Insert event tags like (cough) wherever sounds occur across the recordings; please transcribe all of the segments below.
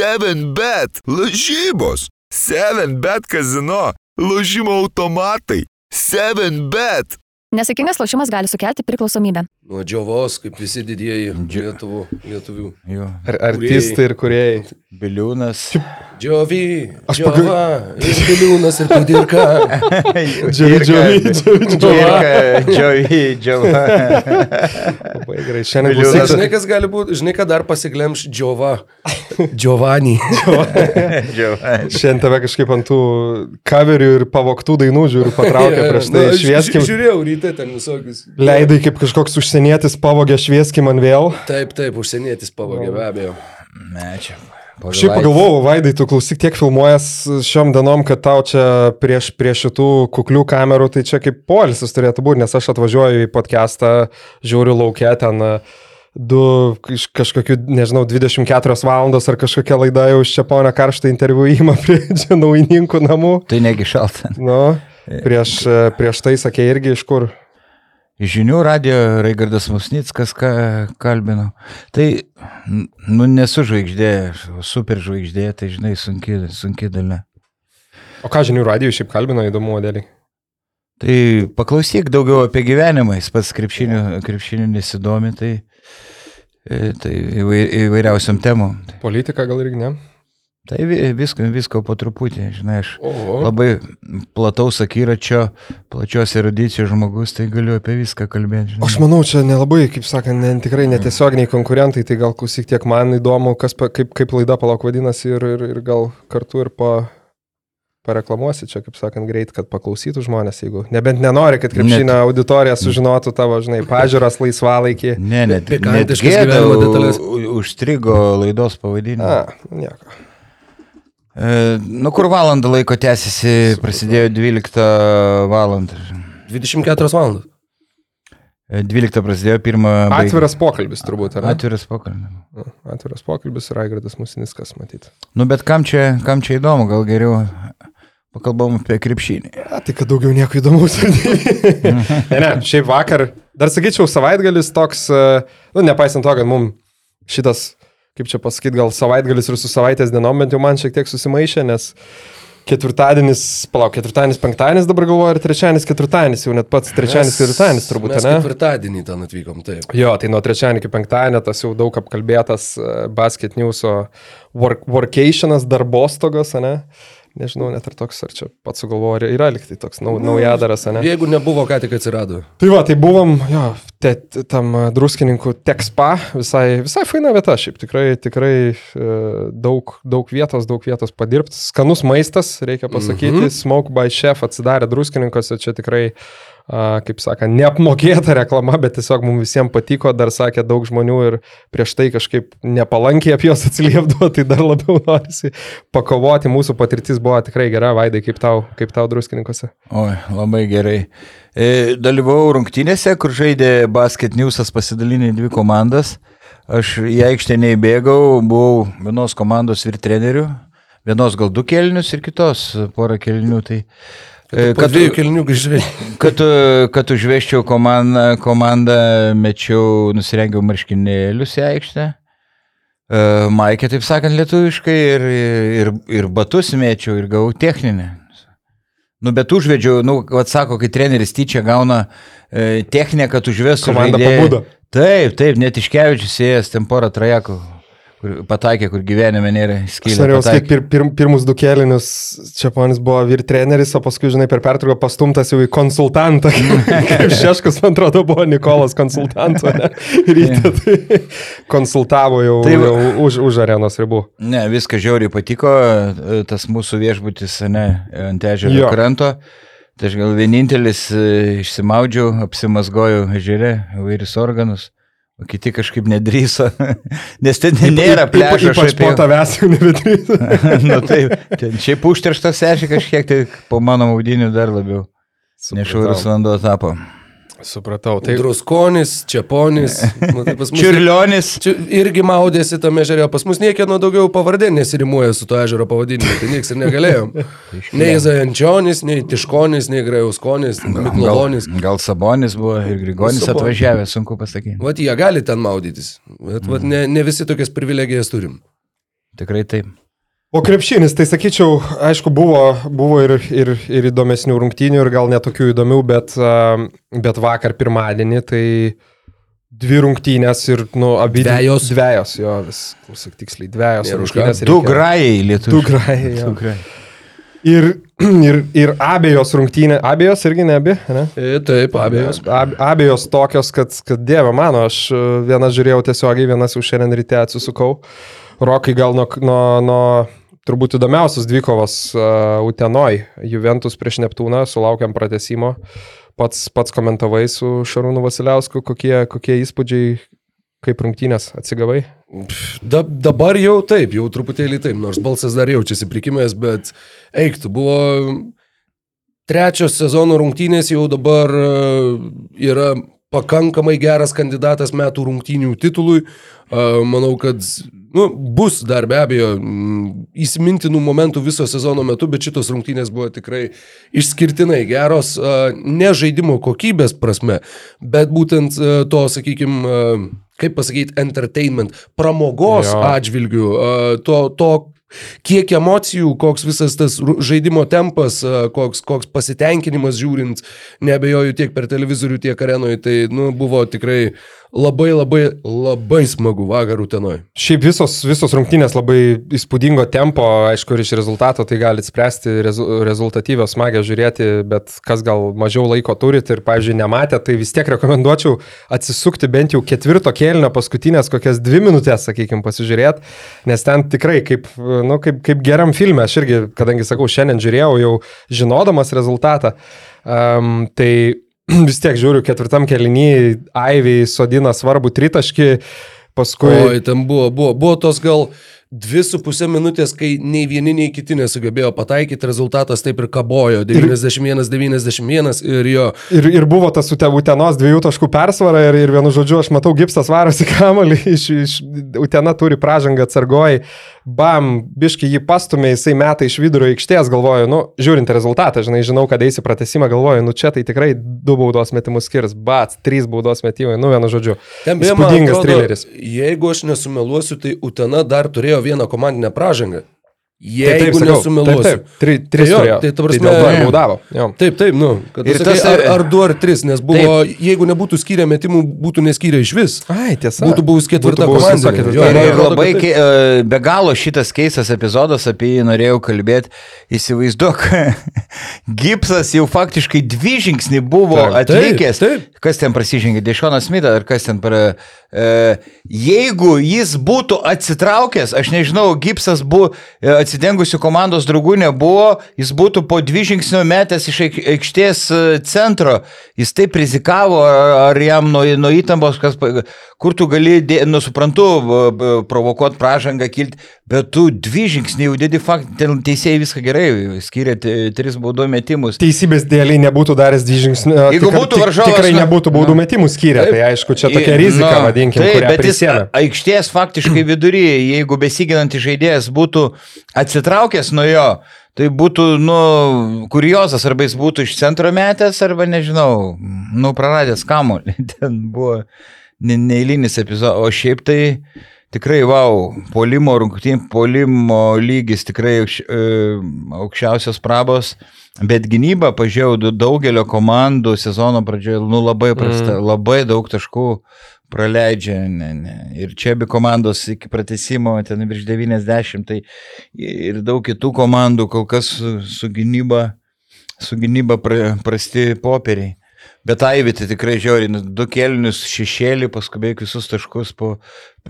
7bet, lažybos, 7bet kazino, lažymo automatai, 7bet. Nesėkmingas lošimas gali sukelti priklausomybę. Nuo džiovos, kaip visi didieji lietuvų, lietuvių. Jo. Ar, artistai ir kuriejai. Biliūnas. Džiovy, Aš džiova, ir biliūnas, ir kudirka. (laughs) Džiavi, džiavi, džiavi. Džiavi, džiavi. Labai gerai, šiandien klausyk. Žinai, kas gali būti, žinai, kad dar pasiglemš džiova. Džiovanį. (laughs) Šiandien tave kažkaip ant tų coverių ir pavoktų dainų žiūriu patraukia prieš tai. (laughs) Na, Švieskim. Žiūrėjau ryte ten visokius. Leidai kaip kažkoks užsienietis pavogė švieskim man vėl. Taip, taip, užsienietis pavogė, be abejo. Ne, čia. Šiaip pagalvojau, Vaidai, tu klausyk tiek filmuojas šiom dienom, kad tau čia prieš, prie šitų kuklių kamerų, tai čia kaip polisis turėtų būti, nes aš atvažiuoju į podcastą, žiūriu laukia ten e, du iš kažkokių, nežinau, 24 valandos ar kažkokia laida jau iš čia ponio karštą interviu įima prie čia naujininkų namų. Tai negi šalta. Nu, prieš, e, prieš tai sakė irgi iš kur. Žinių radio Raigardas Musnickas ką kalbino. Tai, nu, nesu žvaigždė, super žvaigždė, tai žinai, sunki, sunki dalia. O ką žinių radijų šiaip kalbino įdomu modelį? Tai paklausyk daugiau apie gyvenimą, jis pats krepšiniu, krepšiniu nesidomi, tai, e, tai įvai- įvairiausiam temom. Tai, Politika gal irgi ne? tai vi- visko, visko po truputį, žinai, aš O, labai plataus akiračio, plačios erudicijos žmogus, tai galiu apie viską kalbėti. žinai. Aš manau, čia nelabai, kaip sakant, ne, tikrai netiesioginiai konkurentai, tai gal klausyk tiek man įdomu, kas, pa- kaip, kaip laida palauk vadinasi ir, ir, ir gal kartu ir pa, pareklamuosi čia, kaip sakant, greit, kad paklausytų žmonės, jeigu nebent nenori, kad krepšinio auditorija sužinotų tavo, žinai, (laughs) pažiūras laisvalaikį. Ne, net, net gėda gyvenimo detalės. užstrigo laidos pavadinimą. A, nieko. E, nu, kur valandą laiko tęsiasi, prasidėjo 12 valandą. 24 valandas. E, 12 prasidėjo pirmą. Atviras pokalbis turbūt, ar ne? Atviras pokalbis. Atviras pokalbis ir Aigardas Musiniskas, matyt. Nu, bet kam čia, kam čia įdomu, gal geriau pakalbam apie krepšinį. A, tai kad daugiau nieko įdomaus. ne, ne, šiaip vakar, dar sakyčiau, savaitgalis toks, e, nu, nepaisant to, kad mums šitas, kaip čia pasakyti, gal savaitgalis ir su savaitės dienom, bent jau man šiek tiek susimaišė, nes ketvirtadienis, palauk, ketvirtadienis, penktadienis dabar galvoju, ir trečiadienis, ketvirtadienis, jau net pats trečiadienis, ketvirtadienis turbūt, Mes ne? ketvirtadienį ten atvykom, taip. Jo, tai nuo trečiadienio iki penktadienio tas jau daug apkalbėtas e, basket newso work, workationas, darbostogos, ne? Nežinau, net ir toks, ar čia pats sugalvoju, ar yra liktai toks nau, naujadaras, ne? Jeigu nebuvo, ką tik atsirado. Tai va, tai buvom, jo, te, tam e, druskininkų tekspa, visai, visai faina vieta, šiaip tikrai, tikrai e, daug, daug vietos, daug vietos padirbti. Skanus maistas, reikia pasakyti, mm. -hmm. Smoke by Chef atsidarė druskininkose, čia tikrai, a, kaip sakant, neapmokėta reklama, bet tiesiog mums visiems patiko, dar sakė daug žmonių ir prieš tai kažkaip nepalankiai apie juos atsiliepdavo, tai dar labiau (laughs) norisi pakovoti. Mūsų patirtis buvo tikrai gera, Vaidai, kaip tau, kaip tau druskininkose. Oi, labai gerai. E, dalyvau rungtynėse, kur žaidė Basket Newsas pasidalinę dvi komandas. Aš į aikštę neįbėgau, buvau vienos komandos ir treneriu, vienos gal du kelnius ir kitos porą kelnių. Tai, e, Kad grįžai. (laughs) kad, e, kad užveščiau komandą, komandą, mečiau, nusirengiau marškinėlius į aikštę. E, Maikė, taip sakant, lietuviškai ir, ir, ir batus mėčiau ir gavau techninę. Nu, bet užvedžiau, nu, vad sako, kai treneris tyčia gauna e, techniką, kad užvestų Komanda pabudo. Taip, taip, net iškevičius ėjęs ten porą trajakų, kur pataikė, kur gyvenime nėra Aš skylę. norėjau sakyti, pir, pir, pirmus du kelinius čia ponis buvo vyr treneris, o paskui, žinai, per pertrauką pastumtas jau į konsultantą. (laughs) Kaip Šeškas, man atrodo, buvo Nikolas konsultantu. ne? (laughs) Ryte tai konsultavo jau, Tai jau už, už arenos ribų. Ne, viskas žiauriai patiko, tas mūsų viešbutis, ne, ant ežero kranto. Tai aš gal vienintelis e, išsimaudžiau, apsimasgojau ežere įvairius organus, o kiti kažkaip nedrįso, (laughs) nes ten nėra pležo. Ypač po tavęs jau nebedrįs. (laughs) nu, taip, ten šiaip užterštas ežeras kažkiek, tai po mano maudinių dar labiau. Nešvarus vanduo tapo. Supratau. Tai Druskonis, Čiaponis. (laughs) Nu, tai mus- Čiurlionis. Čia irgi maudėsi tame ežere, pas mus niekieno daugiau pavardė nesirimuoja su to ežero pavadinimu, tai nieks ir negalėjom. (laughs) Nei Zajančionis, nei Tiškonis, nei Grajauskonis, Miklolonis. Gal, gal Sabonis buvo ir Grigonis Sabonis. atvažiavęs, sunku pasakyti. Vat jie gali ten maudytis, bet vat ne, ne visi tokias privilegijas turim. Tikrai taip. O krepšinis, tai sakyčiau, aišku, buvo, buvo ir, ir, ir įdomesnių rungtynių, ir gal netokių įdomių, bet, bet vakar pirmadienį tai dvi rungtynės ir, nu, abi Dvejos. Dvejos, jo, vis, klausyk tiksliai, už ką. rungtynės. Du grajai lietuvių. Du grajai, jo. Du grajai. Ir, (clears throat) ir, ir abejos rungtynės, abejos irgi ne abi, ne? E, taip, abejos. Ab, abejos tokios, kad, kad dieve mano, aš e, vieną žiūrėjau tiesiogiai, vienas jau šiandien ryte atsisukau. Rokai gal nuo, nuo, nuo turbūt įdomiausios dvikovos uh, Utenoj, Juventus prieš Neptūną, sulaukiam pratesimo. Pats, pats komentavai su Šarūnu Vasiliausku, kokie, kokie įspūdžiai, kaip rungtynės atsigavai. Da, dabar jau taip, jau truputėlį taip, nors balsas dar jaučiasi prikimęs, bet eiktų, buvo trečios sezono rungtynės, jau dabar e, yra pakankamai geras kandidatas metų rungtynių titului. E, Manau, kad nu, bus dar be abejo mm, įsimintinų momentų viso sezono metu, bet šitos rungtynės buvo tikrai išskirtinai geros, ne žaidimo kokybės prasme, bet būtent to, sakykime, kaip pasakyti, entertainment, pramogos Jo. atžvilgių, to, to kiek emocijų, koks visas tas žaidimo tempas, koks, koks pasitenkinimas žiūrint, nebejoju tiek per televizorių, tiek arenoje, tai nu, buvo tikrai labai labai labai smagu vakar Utenoje. Šiaip visos, visos rungtynės labai įspūdingo tempo, aišku, ir iš rezultato tai gali spręsti rezu, rezultatyvios smagiai žiūrėti, bet kas gal mažiau laiko turit ir, pavyzdžiui, nematė, tai vis tiek rekomenduočiau atsisukti bent jau ketvirto kėlinio paskutinės kokias dvi minutės, sakykime, pasižiūrėti, nes ten tikrai kaip, nu, kaip, kaip geram filme, aš irgi, kadangi sakau, šiandien žiūrėjau jau žinodamas rezultatą, um, tai (clears throat) vis tiek žiūriu ketvirtam kelinį, Aiviai sodina svarbų tritaškį, paskui... Oi, ten buvo, buvo, buvo tos gal dvi su pusė minutės, kai nei vieni, nei kiti nesugebėjo pataikyti, rezultatas taip ir kabojo. 91-91 ir jo. Ir, ir buvo tas ute- Utenos dviejų taškų persvara ir, ir vienu žodžiu, aš matau, gipsas varosi kamalį, (laughs) iš, iš Utena turi pražangą atsargoj, bam, biški jį pastumė, jisai meta iš vidurio aikštės, galvoju, nu, žiūrint rezultatą, žinai, žinau, kad eisi pratesimą, galvoju, nu čia tai tikrai du baudos metimus skirs, bat, trys baudos metimai, nu, vienu žodžiu. Ten Įspūdingas trileris. Jeigu aš nesumeluosiu, tai Utena dar turėjo vieną komandinę pražangą. Tai Jeigu sakau, nesumeluosiu. Taip, taip, tri, tris jo, turėjo. tai ta prasme- dėl to ir baudavo. Taip, taip, nu, kad Ir ir tas, ar, ar du ar tris, nes buvo, taip. jeigu nebūtų skyrę metimų, būtų neskyrę iš vis. Ai, tiesa. Būtų buvus ketvirta komanda. Ir, ir labai ke, e, be galo šitas keistas epizodas, apie jį norėjau kalbėti, įsivaizduok, (laughs) Gipsas jau faktiškai dvi žingsnį buvo Taip, atlikęs. taip, taip. Kas ten prasižengė, Dešonas Smithas ar kas ten para... E, jeigu jis būtų atsitraukęs, aš nežinau, Gipsas buvo e, atsidengusių komandos draugų nebuvo, jis būtų po dvi žingsnių metęs iš aik- aikštės e, centro, jis taip rizikavo, ar, jam nuo, nuo įtampos, kas, kur tu gali, dė- nu suprantu, provokuoti pražangą kilti, bet tu dvi žingsnį jau dėdi fakt, ten teisėjai viską gerai, skiria tris baudo metimus. Teisybės dėliai nebūtų daręs dvi žingsnių. Jeigu būtų varžovas, Tikrai nebūtų baudų nu. metimų skyrę, tai aišku, čia tokia rizika, Na, vadinkim, taip, bet jis prisėmė. a- aikštės faktiškai vidury, jeigu besiginantis žaidėjas būtų atsitraukęs nuo jo, tai būtų, nu, kuriozas, arba jis būtų iš centro metęs, arba, nežinau, nu, praradęs kamuolį. (laughs) Ten buvo ne- neeilinis epizodas, o šiaip tai tikrai, wow, polimo rungtynė, polimo lygis tikrai aukš, e, aukščiausios prabos. Bet gynyba, pažiūrėjau, daugelio komandų sezono pradžioje, nu labai prasta, mm. labai daug taškų praleidžia. Ne, ne. Ir čia abi komandos iki pratesimo, ten virš 90, tai ir daug kitų komandų kol kas su, su gynyba, su gynyba pra, prasti popieriai. Bet Aivitė tikrai žiauri, nu, du kelnius šešėlį, paskui beveik visus taškus po...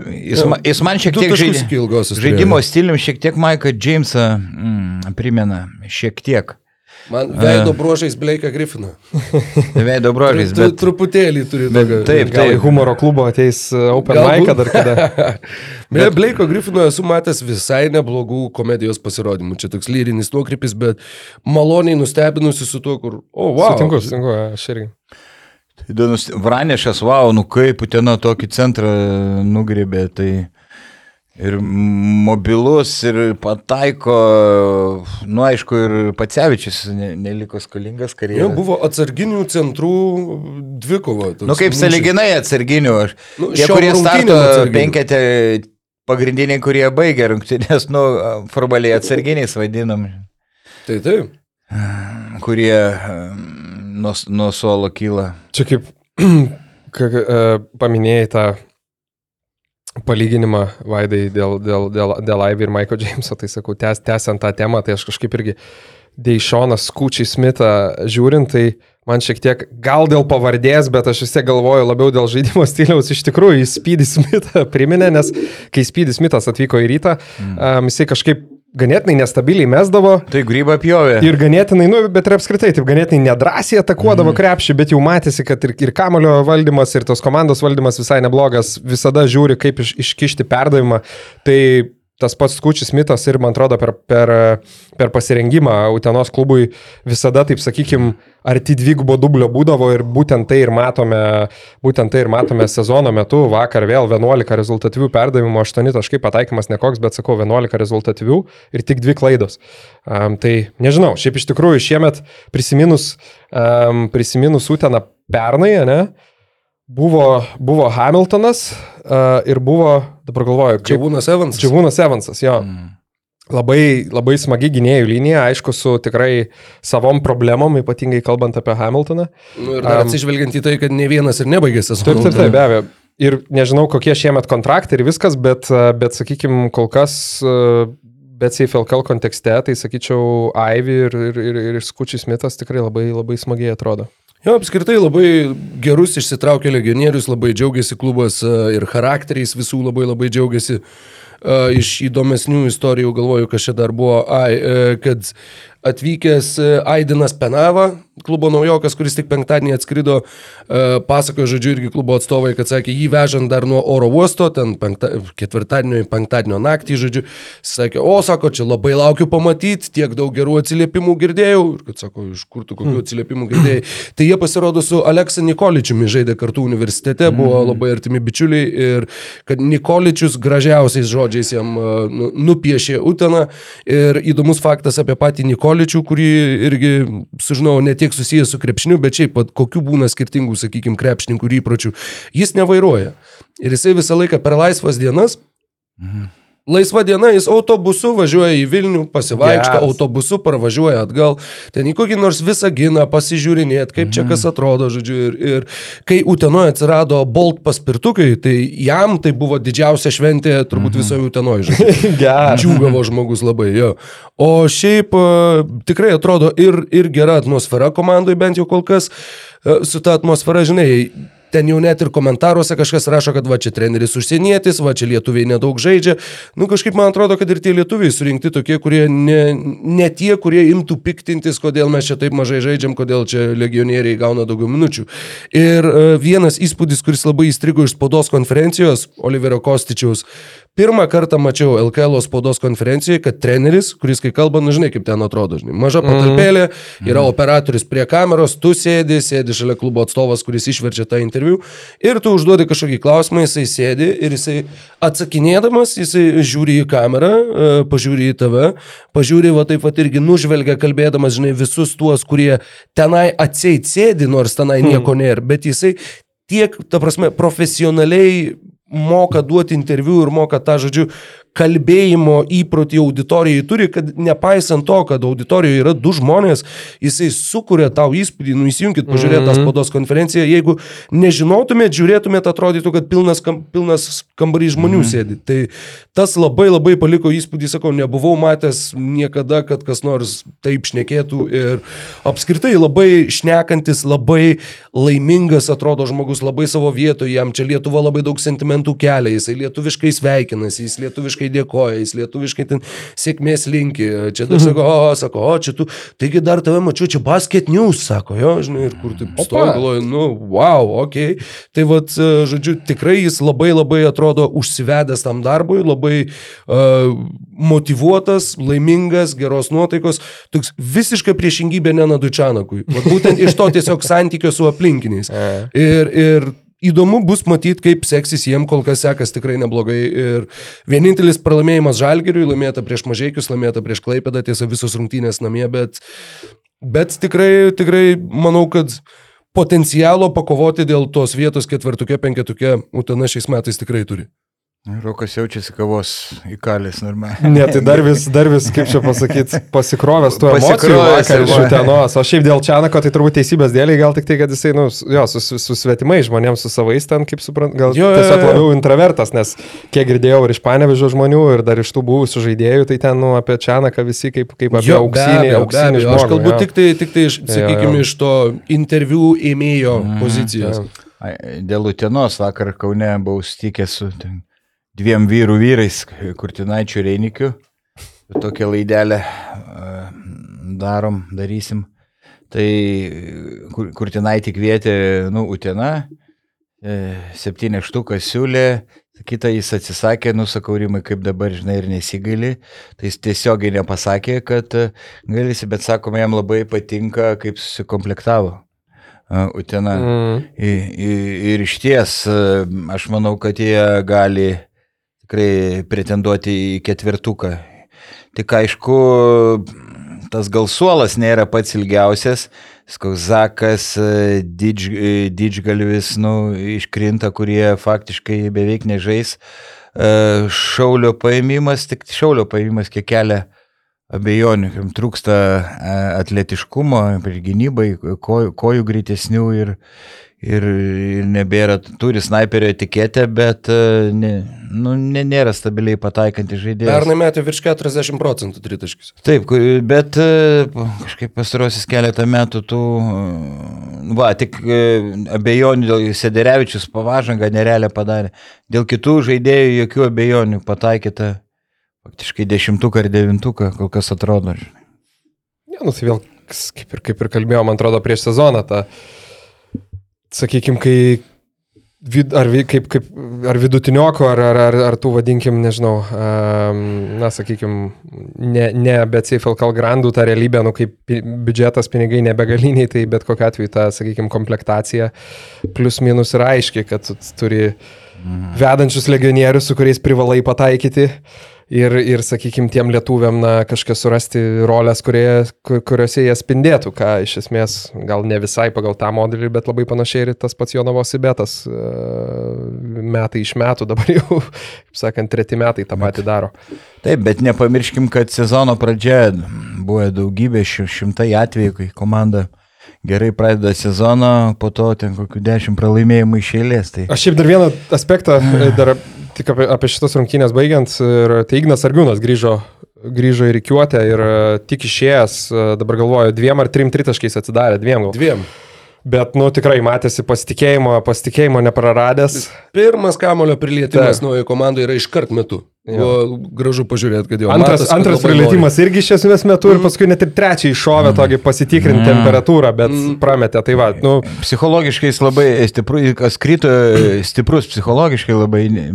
Jis, ma, jis man šiek tiek žaidimo turėjo. stilium šiek tiek Maiką Jamesą mm, primena, šiek tiek. Man veido bruožais Bleiką Griffiną. (laughs) Veido brožais, Tu bet... truputėlį turi tokio. taip, į humoro klubo ateis uh, Open. Mic dar kada. (laughs) Beje, Bleiko Griffino esu matęs visai neblogų komedijos pasirodymų. Čia toks lyrinis nuokrypis, bet maloniai nustebinusi su tuo, kur... O, wow. Sutinku, sutinku, aš irgi. Įdomus, Vranešas, wow, nu kaip Utena tokį centrą nugrėbė, tai ir mobilus, ir pataiko, nu aišku, ir Pacevičius ne, neliko skolingas Jo, karjeros. buvo atsarginių centrų dvikova. Nu kaip saliginai atsarginių, aš. Nu, Tie, kurie starto penketė, pagrindiniai, kurie baigia rungtynės, nu, formaliai atsarginiais vadinam, Tai taip. kurie nuo, nuo suolo kyla. Čia kaip (clears throat) ka, e, paminėjai tą palyginimą Vaidai dėl, dėl, dėl, dėl Ivy ir Michael Jameso, tai sakau, tęs, tęsiant tą temą, tai aš kažkaip irgi Deišonas Skučiai Smithą žiūrint, tai man šiek tiek gal dėl pavardės, bet aš vis tiek galvoju labiau dėl žaidimo stiliaus, iš tikrųjų jis Speedy Smithą priminė, nes kai Speedy Smithas atvyko į rytą, mm. um, jisai kažkaip ganėtinai nestabiliai mesdavo. Tai grybą pjovė. Ir ganėtinai, nu, bet ir apskritai, taip ganėtinai nedrasiai atakuodavo mm. krepšį, bet jau matėsi, kad ir, ir kamulio valdymas, ir tos komandos valdymas visai neblogas, visada žiūri, kaip iš, iškišti perdavimą. Tai tas pats Skučius Mitas ir, man atrodo, per, per, per pasirengimą Utenos klubui visada, taip sakykim, arti dvigubo dublio būdavo ir būtent tai ir matome, būtent tai ir matome sezono metu. Vakar vėl 11 rezultatyvių perdavimų, 8 taškai pataikymas nekoks, bet sakau, 11 rezultatyvių ir tik 2 klaidos. Um, tai nežinau, šiaip iš tikrųjų šiemet prisiminus, um, prisiminus Uteną pernai, ne? Buvo, buvo Hamiltonas uh, ir buvo, dabar galvoju, kaip... Čiavūnas Evansas. Čiavūnas Evansas, jo. Mm. Labai, labai smagi gynėjų linija, aišku, su tikrai savom problemom, ypatingai kalbant apie Hamiltoną. Nu, ir dar um, atsižvelgiant į tai, kad ne vienas ir nebaigė sezoną. Taip, taip, taip, be abejo. Ir nežinau, kokie šiemet kontraktai ir viskas, bet, bet sakykime, kol kas, bet CFLKL kontekste, tai sakyčiau, Ivy ir, ir, ir, ir Skučius Smithas tikrai labai, labai smagiai atrodo. Jo, apskritai labai gerus išsitraukė legionierius, labai džiaugiasi klubas e, ir charakteriais visų labai labai džiaugiasi. Iš įdomesnių istorijų galvoju, kas čia dar buvo, ai, uh, kad atvykęs Aidinas Penava, klubo naujokas, kuris tik penktadienį atskrido, uh, pasakojo, žodžiu, irgi klubo atstovai, kad sakė, jį vežant dar nuo oro uosto, ten penkta, ketvirtadienio į penktadienio naktį, žodžiu, sakė, o, sako, čia labai laukiu pamatyti, tiek daug gerų atsiliepimų girdėjau, ir kad sako, iš kur tu kokių atsiliepimų girdėjai. (clears throat) Tai jie pasirodo su Aleksa Nikoličiumi žaidė kartu universitete, buvo labai artimi bičiuliai ir kad Nikoličius gražiausiais žodžiais jam uh, nupiešė Uteną. Ir įdomus faktas apie patį Nikoličių, kurį irgi sužinojau ne tiek susijęs su krepšiniu, bet šiaip pat kokių būna skirtingų, sakykime, krepšininkų ir įpročių. Jis nevairuoja. Ir jisai visą laiką per laisvas dienas. Mhm. Laisva diena, jis autobusu važiuoja į Vilnių, pasivaikšto, yes. autobusu parvažiuoja atgal, ten į kokį nors visą giną pasižiūrinėti, kaip mm. čia kas atrodo, žodžiu. Ir, ir kai Utenoje atsirado Bolt paspirtukai, tai jam tai buvo didžiausia šventė turbūt mm. visoje Utenoje, žodžiu. (laughs) Džiūgavo žmogus labai, jo. O šiaip tikrai atrodo ir, ir gera atmosfera komandai, bent jau kol kas su ta atmosfera, žinai, ten jau net ir komentaruose kažkas rašo, kad va čia treneris užsienietis, va čia lietuviai nedaug žaidžia. Nu kažkaip man atrodo, kad ir tie lietuviai surinkti tokie, kurie ne, ne tie, kurie imtų piktintis, kodėl mes čia taip mažai žaidžiam, kodėl čia legionieriai gauna daugiau minučių. Ir uh, vienas įspūdis, kuris labai įstrigo iš spaudos konferencijos, Oliverio Kostičiaus, Pirmą kartą mačiau LKL spaudos konferencijoje, kad treneris, kuris kai kalba, nu žinai, kaip ten atrodo, žinai, maža mhm. patalpėlė, yra mm. operatorius prie kameros, tu sėdi, sėdi šalia klubo atstovas, kuris išverčia tą interviu ir tu užduodi kažkokį klausimą, jisai sėdi ir jisai atsakinėdamas, jisai žiūri į kamerą, e, pažiūri į tave, pažiūri, va taip pat irgi nužvelgia, kalbėdamas, žinai, visus tuos, kurie tenai atseit sėdi, nors tenai mhm. nieko nėra, bet jisai tiek, ta prasme, profesionaliai moka duoti interviu ir moka tą, žodžiu, kalbėjimo įprotį auditorijai turi, kad nepaisant to, kad auditorijoje yra du žmonės, jisai sukuria tau įspūdį, nu įsijunkit, pažiūrėt tą mhm. spaudos konferenciją, jeigu nežinotumėt, žiūrėtumėt, atrodytų, kad pilnas, kam, pilnas kambarys žmonių mm. sėdi. Tai tas labai labai paliko įspūdį, sakau, nebuvau matęs niekada, kad kas nors taip šnekėtų ir apskritai labai šnekantis, labai laimingas atrodo žmogus, labai savo vietoje, jam čia Lietuva labai daug sentimentų kelia, jisai lietuviškai sveikinasi, jis lietuviškai lietuviškai dėkoja, jis lietuviškai ten sėkmės linki. Čia dar sako, o, sako, o, čia tu, taigi dar tave mačiau, čia basket news, sako, jo, žinai, ir kur taip stovi, nu, wow, ok. Tai vad, žodžiu, tikrai jis labai labai atrodo užsivedęs tam darbui, labai uh, motivuotas, laimingas, geros nuotaikos, toks visiška priešingybė. Vat būtent iš to tiesiog santykio su aplinkiniais. (laughs) Ir, ir Įdomu bus matyti, kaip seksis jiem, kol kas sekas tikrai neblogai. Ir vienintelis pralaimėjimas Žalgiriui, laimėta prieš Mažiekius, laimėta prieš Klaipėdą, tiesa visos rungtynės namie, bet, bet tikrai, tikrai manau, kad potencialo pakovoti dėl tos vietos ketvirtukė, penketukė Utena šiais metais tikrai turi. Rokas jaučiasi kavos įkalės normaliai. Ne, tai dar vis, dar vis, kaip čia pasakyti, pasikrovęs tuo emocijų vakar iš. Utenos. O šiaip dėl Čianako, tai turbūt teisybės dėliai, gal tik tai, kad jisai, nu, s- jo, su, su, su svetimai žmonėms, su savais ten, kaip suprant, gal Jo, tiesiog labiau intravertas, nes kiek girdėjau ir iš panevežio žmonių, ir dar iš tų buvusių žaidėjų, tai ten, nu, apie Čianaką visi kaip, kaip apie Jo, be auksinį, abejo, be auksinį abejo. žmogų. Aš kalbu jo. tik tai, tik tai sakykime, iš to interviu ėmėjo pozicijos. jo. Ai, Dėl Utenos vakar Kaune buvau sutikęs su ten, dviem vyrų vyrais, Kurtinaičiu ir Reinikiu. Tokią laidelę a, darom, darysim. Tai kur, Kurtinaitį kvietė, nu, Utena, e, septynė štukas siūlė, kitą jis atsisakė, nusakau, rimai, kaip dabar, žinai, ir nesigaili. Tai jis tiesiogiai nepasakė, kad e, gailisi, bet sakoma, jam labai patinka, kaip susikomplektavo Utena. Mm. Ir, ir, ir iš ties, e, aš manau, kad jie gali tikrai pretenduoti į ketvirtuką. Tik aišku, tas gal suolas nėra pats ilgiausias. Koks Zakas, e, Didž, e, Didžgalvis, nu, iškrinta, kurie faktiškai beveik nežais. E, Šaulio paėmimas, tik šaulio paėmimas kiek kelia abejonių, trūksta atletiškumo, ir gynybai, kojų, kojų greitesnių ir, ir, ir nebėra, turi snaiperio etiketę, bet e, ne, nu, ne, nėra stabiliai pataikantis žaidėjas. Pernai metė virš 40 procentų tritaškis. Taip, bet e, kažkaip pastarosius keletą metų tų, e, va, tik abejonių dėl Sederevičius pavažangą nerealią padarė. Dėl kitų žaidėjų jokių abejonių pataikyta faktiškai dešimtuką ar devintuką, kol kas atrodo. Ne, nu tai vėl, kaip ir, kaip ir kalbėjau, man atrodo, prieš sezoną, ta, sakykime, kai vid, ar, kaip, kaip, ar vidutinioko, ar, ar, ar, ar tų vadinkim, nežinau, um, na, sakykim, ne, ne be CFLKL grandų tą realybę, nu, kaip biudžetas, pinigai nebegaliniai, tai bet kokia atveju ta, sakykim, komplektacija plus minus yra aiški, kad tu turi vedančius legionierius, su kuriais privalai pataikyti. Ir, ir sakykime, tiem lietuviam, na, kažkas surasti rolės, kurie, kur, kuriuose jie spindėtų, ką iš esmės gal ne visai pagal tą modelį, bet labai panašiai ir tas pats Jonavos Sibetas e, metai iš metų, (laughs) dabar jau, kaip sakant, treti metai tą patį daro. Taip, bet nepamirškim, kad sezono pradžia buvo daugybė, ši- šimtai atvejų, kai komanda gerai pradeda sezoną, po to ten kokių dešimt pralaimėjimų išėlės. Tai... Aš šiaip dar vieną aspektą, dar tik apie, apie šitas rungtynės baigiant, ir tai Ignas Argiūnas grįžo, grįžo į reikiuotę ir e, tik išėjęs, e, dabar galvoju, dviem ar trim tritaškiais atsidarė, dviem gal. Dviem. Bet, nu, tikrai matėsi pasitikėjimo, pasitikėjimo nepraradęs. Pirmas kamulio prilietimas Taip. naujoje komandoje yra iškart metu. Buvo gražu pažiūrėti, kad jau Antras, kad antras prilietimas irgi iš esmės metu ir paskui net ir trečią iššovė tokį pasitikrinti temperatūrą, bet prametė. Tai va, nu, Psichologiškai jis labai stiprus, kas krito stiprus psichologiškai labai ne-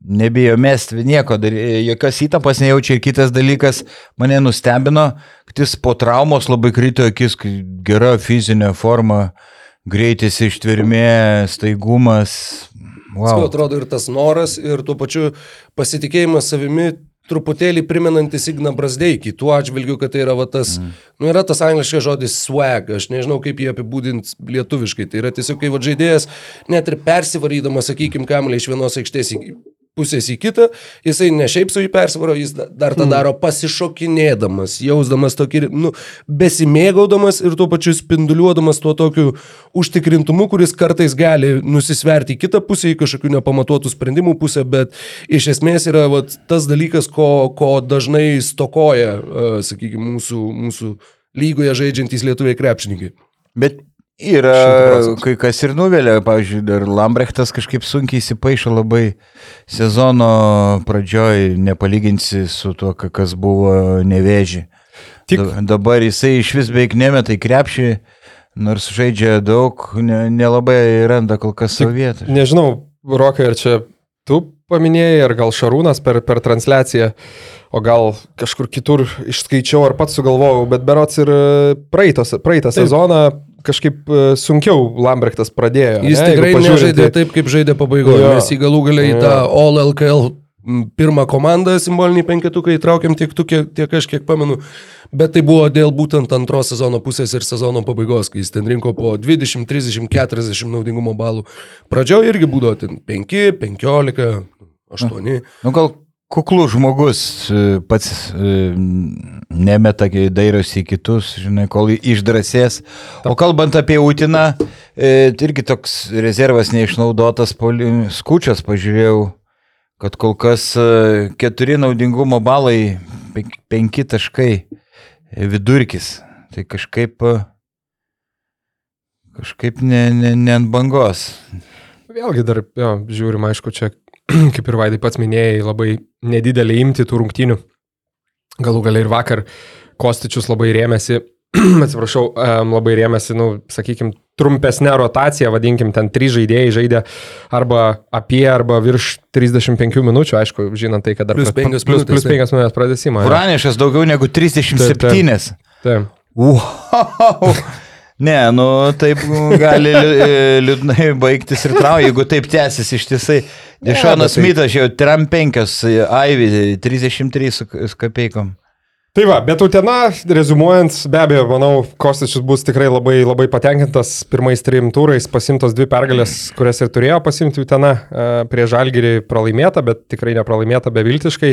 nebijo mesti nieko, dar, jokios įtampos nejaučia ir kitas dalykas mane nustebino, kad jis po traumos labai krito akis, gera fizinė forma, greitis ištvermė, staigumas. Wow. Wow. atrodo ir tas noras, ir tuo pačiu pasitikėjimas savimi truputėlį primenantis Igną Brasdeikį, tuo atžvilgiu, kad tai yra va, tas, mm. nu, yra tas angliškas žodis swag, aš nežinau kaip jį apibūdinti lietuviškai, tai yra tiesiog kai va, žaidėjas net ir persivarydamas, sakykime, kamelį iš vienos aikštės į pusės į kitą, jisai ne šiaip su jį persvaro, jis da- dar tą daro pasišokinėdamas, jausdamas tokį, nu, besimėgaudamas ir tuo pačiu spinduliuodamas tuo tokiu užtikrintumu, kuris kartais gali nusisverti į kitą pusę, į kažkokių nepamatuotų sprendimų pusę, bet iš esmės yra vat, tas dalykas, ko, ko dažnai stokoja, uh, sakykime, mūsų, mūsų lygoje žaidžiantys lietuviai krepšininkai. Bet 100 yra procentų. kai kas ir nuvelia, pavyzdžiui, dar Lambrechtas kažkaip sunkiai įsipaišo labai sezono pradžioj, nepalyginsi su tuo, ka- kas buvo nevėži. Tik- Da, dabar jisai iš vis beveik nemeta į krepšį, nors žaidžia daug, ne, nelabai randa kol kas savo vietą. nežinau, Rokai, ar čia tu paminėjai, ar gal Šarūnas per, per transliaciją, o gal kažkur kitur išskaičiau ar pats sugalvojau, bet berots ir praeitos, praeitą Taip. sezoną kažkaip e, sunkiau Lambrechtas pradėjo. Jis ne, tikrai nežaidė taip, kaip žaidė pabaigoje. Jo. Mes į galų galę į tą All LKL pirmą komandą simbolinį penketuką įtraukėm tiek tu, kiek, tiek aš kiek pamenu. Bet tai buvo dėl būtent antros sezono pusės ir sezono pabaigos, kai jis ten rinko po 20, 30, 40 naudingumo balų. Pradžioje irgi būdavo ten 5, 15, aštuoni. Nu, gal kuklus žmogus e, pats e, nemeta, dairosi į kitus, žinai, kol išdrasės. O kalbant apie Utiną, e, irgi toks rezervas neišnaudotas, skučias pažiūrėjau, kad kol kas keturi naudingumo balai, pen- penki taškai vidurkis. Tai kažkaip, kažkaip ne, ne, ne ant bangos. Vėlgi dar, jo, žiūrim, aišku, čia, (clears throat) kaip ir Vaidai pats minėjai, labai nedidelį imti tų rungtynių. Galų galiai ir vakar Kostičius labai rėmėsi, (clears throat) atsiprašau, labai rėmėsi, nu, sakykime, trumpesnė rotacija, vadinkim, ten trys žaidėjai žaidė arba apie, arba virš 35 minučių, aišku, žinant tai, kad dar plus, minutės, plus taip. 5 minutės pradėsimą. jo. Pranešęs daugiau negu 37. Taip. Wow. (laughs) Ne, nu taip gali liu- liūdnai baigtis ir trau, jeigu taip tęsis ištisai. Dešonas tai- Smithas jau tram penkios, Aivi 33 su su kapeikom. Tai va, bet Utena, rezumuojant, be abejo, manau, Kostičius bus tikrai labai, labai patenkintas pirmais trim turais, pasimtos dvi pergalės, kurias ir turėjo pasimti Utena e, prie Žalgirį pralaimėta, bet tikrai nepralaimėta beviltiškai.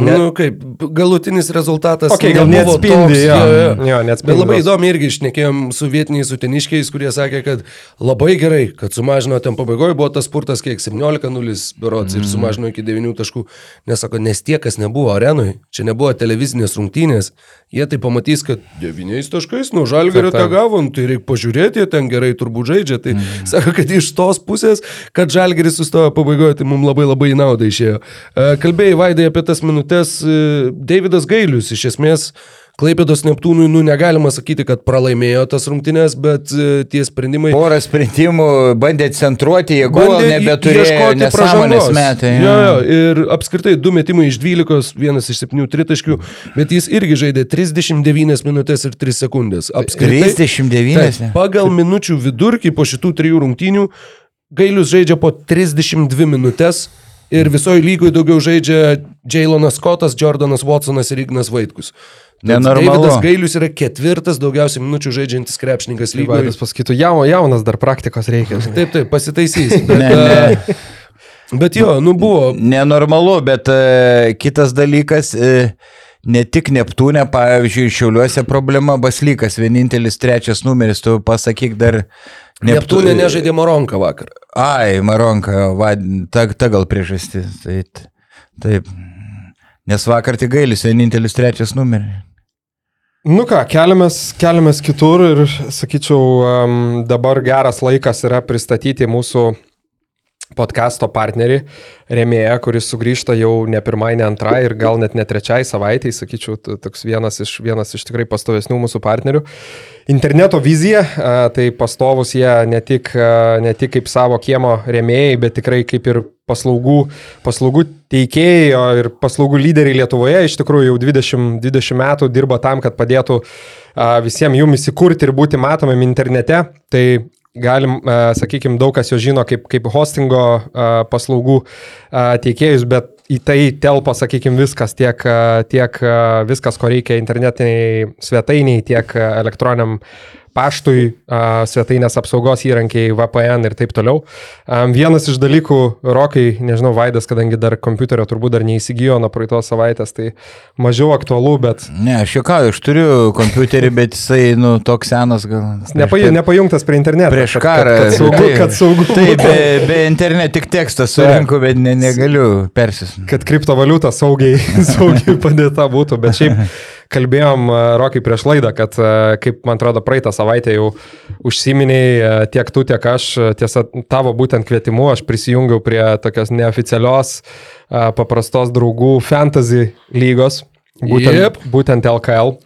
Ne. Nu, kaip galutinis rezultatas. okay, gal neatspindi, toks, jo, jo, jo. neatspindi. Bet labai įdomu irgi išnekėjom su vietiniais uteniškiais, kurie sakė, kad labai gerai, kad sumažino ten pabaigoje, buvo tas spurtas kiek 17-0 berots Mhm. ir sumažino iki 9 taškų. Nesako, nes tie, kas nebuvo arenui, čia nebuvo televizinės rungtynės, jie tai pamatys, kad 9 taškais nuo žalgerio tą gavom, tai reikia pažiūrėti, ten gerai turbūt žaidžia. Tai Mhm. sako, kad iš tos pusės, kad žalgeris sustojo pabaigoje, tai mums labai labai į naudą išėjo. E, Kalbėjai Vaidai apie tas minutės, e, Davidas Gailius iš esmės Klaipėdos Neptūnui, nu, negalima sakyti, kad pralaimėjo tas rungtynės, bet e, tie sprendimai... Porą sprendimų bandė centruoti, jeigu nebeturėjo nesąmonės metai. Jo, jo, ir apskritai du metimai iš 12, vienas iš 7 tritaškių, bet jis irgi žaidė 39 minutės ir 3 sekundės. Apskritai, 39. Taip, pagal minučių vidurkį po šitų trijų rungtynių Gailius žaidžia po 32 minutės ir visoje lygoje daugiau žaidžia Jailonas Scottas, Jordanas Watsonas ir Ignas Vaitkus. Nenormalu. Davidas Gailius yra ketvirtas daugiausiai minučių žaidžiantis krepšininkas Tai lygoje. Vaidas pasakytų, jaunas dar praktikos reikia. Taip, taip, pasitaisys. (laughs) Bet, Ne, ne. e, bet jo, nu buvo. Nenormalu, bet e, kitas dalykas, e, ne tik Neptūne, pavyzdžiui, Šiauliuose problema Baslykas, vienintelis trečias numeris, tu pasakyk dar Neptūnė nežaidė Moronką vakar. Ai, Maronka, jo, va, ta, ta gal priežastis. Tai, taip. Nes vakar tik gailis, vienintelis trečias numeris. Nu ką, keliamės, keliamės kitur ir sakyčiau, dabar geras laikas yra pristatyti mūsų podkasto partnerį, remėją, kuris sugrįžta jau ne pirmai, ne antrai ir gal net ne trečiai savaitai, sakyčiau, toks vienas iš, vienas iš tikrai pastovesnių mūsų partnerių. Interneto vizija, tai pastovus jie ne tik, ne tik kaip savo kiemo remėjai, bet tikrai kaip ir paslaugų, paslaugų teikėjai ir paslaugų lyderiai Lietuvoje. Iš tikrųjų jau 20, 20 metų dirba tam, kad padėtų visiems jum įsikurti ir būti matomam internete. Tai galim, sakykime, daug kas jo žino kaip, kaip hostingo a, paslaugų a, teikėjus, bet į tai telpa, sakykime, viskas, tiek, tiek viskas, ko reikia internetiniai svetainiai, tiek elektroniniam paštui, svetainės apsaugos įrankiai, VPN ir taip toliau. Vienas iš dalykų, Rokai, nežinau, Vaidas, kadangi dar kompiuterio turbūt dar neįsigijo nuo praeitos savaitės, tai mažiau aktualu, bet Ne, aš juokauju, aš turiu kompiuterį, bet jisai, nu, toks senas gal. nepaj, nepajungtas prie interneto. Prieš kad- karą. Kad, kad saugu, taip. kad saugu. Taip, be, be interneto tik tekstą surinku, bet ne, negaliu persis. kad kriptovaliuta saugiai, (laughs) saugiai padėta būtų, bet šiaip kalbėjom a, Rokai prieš laidą, kad a, kaip man atrodo praeitą savaitę jau užsiminiai a, tiek tu, tiek aš, tiesa tavo būtent kvietimu, aš prisijungiau prie tokios neoficialios paprastos draugų fantasy lygos, būtent, Jep. būtent LKL.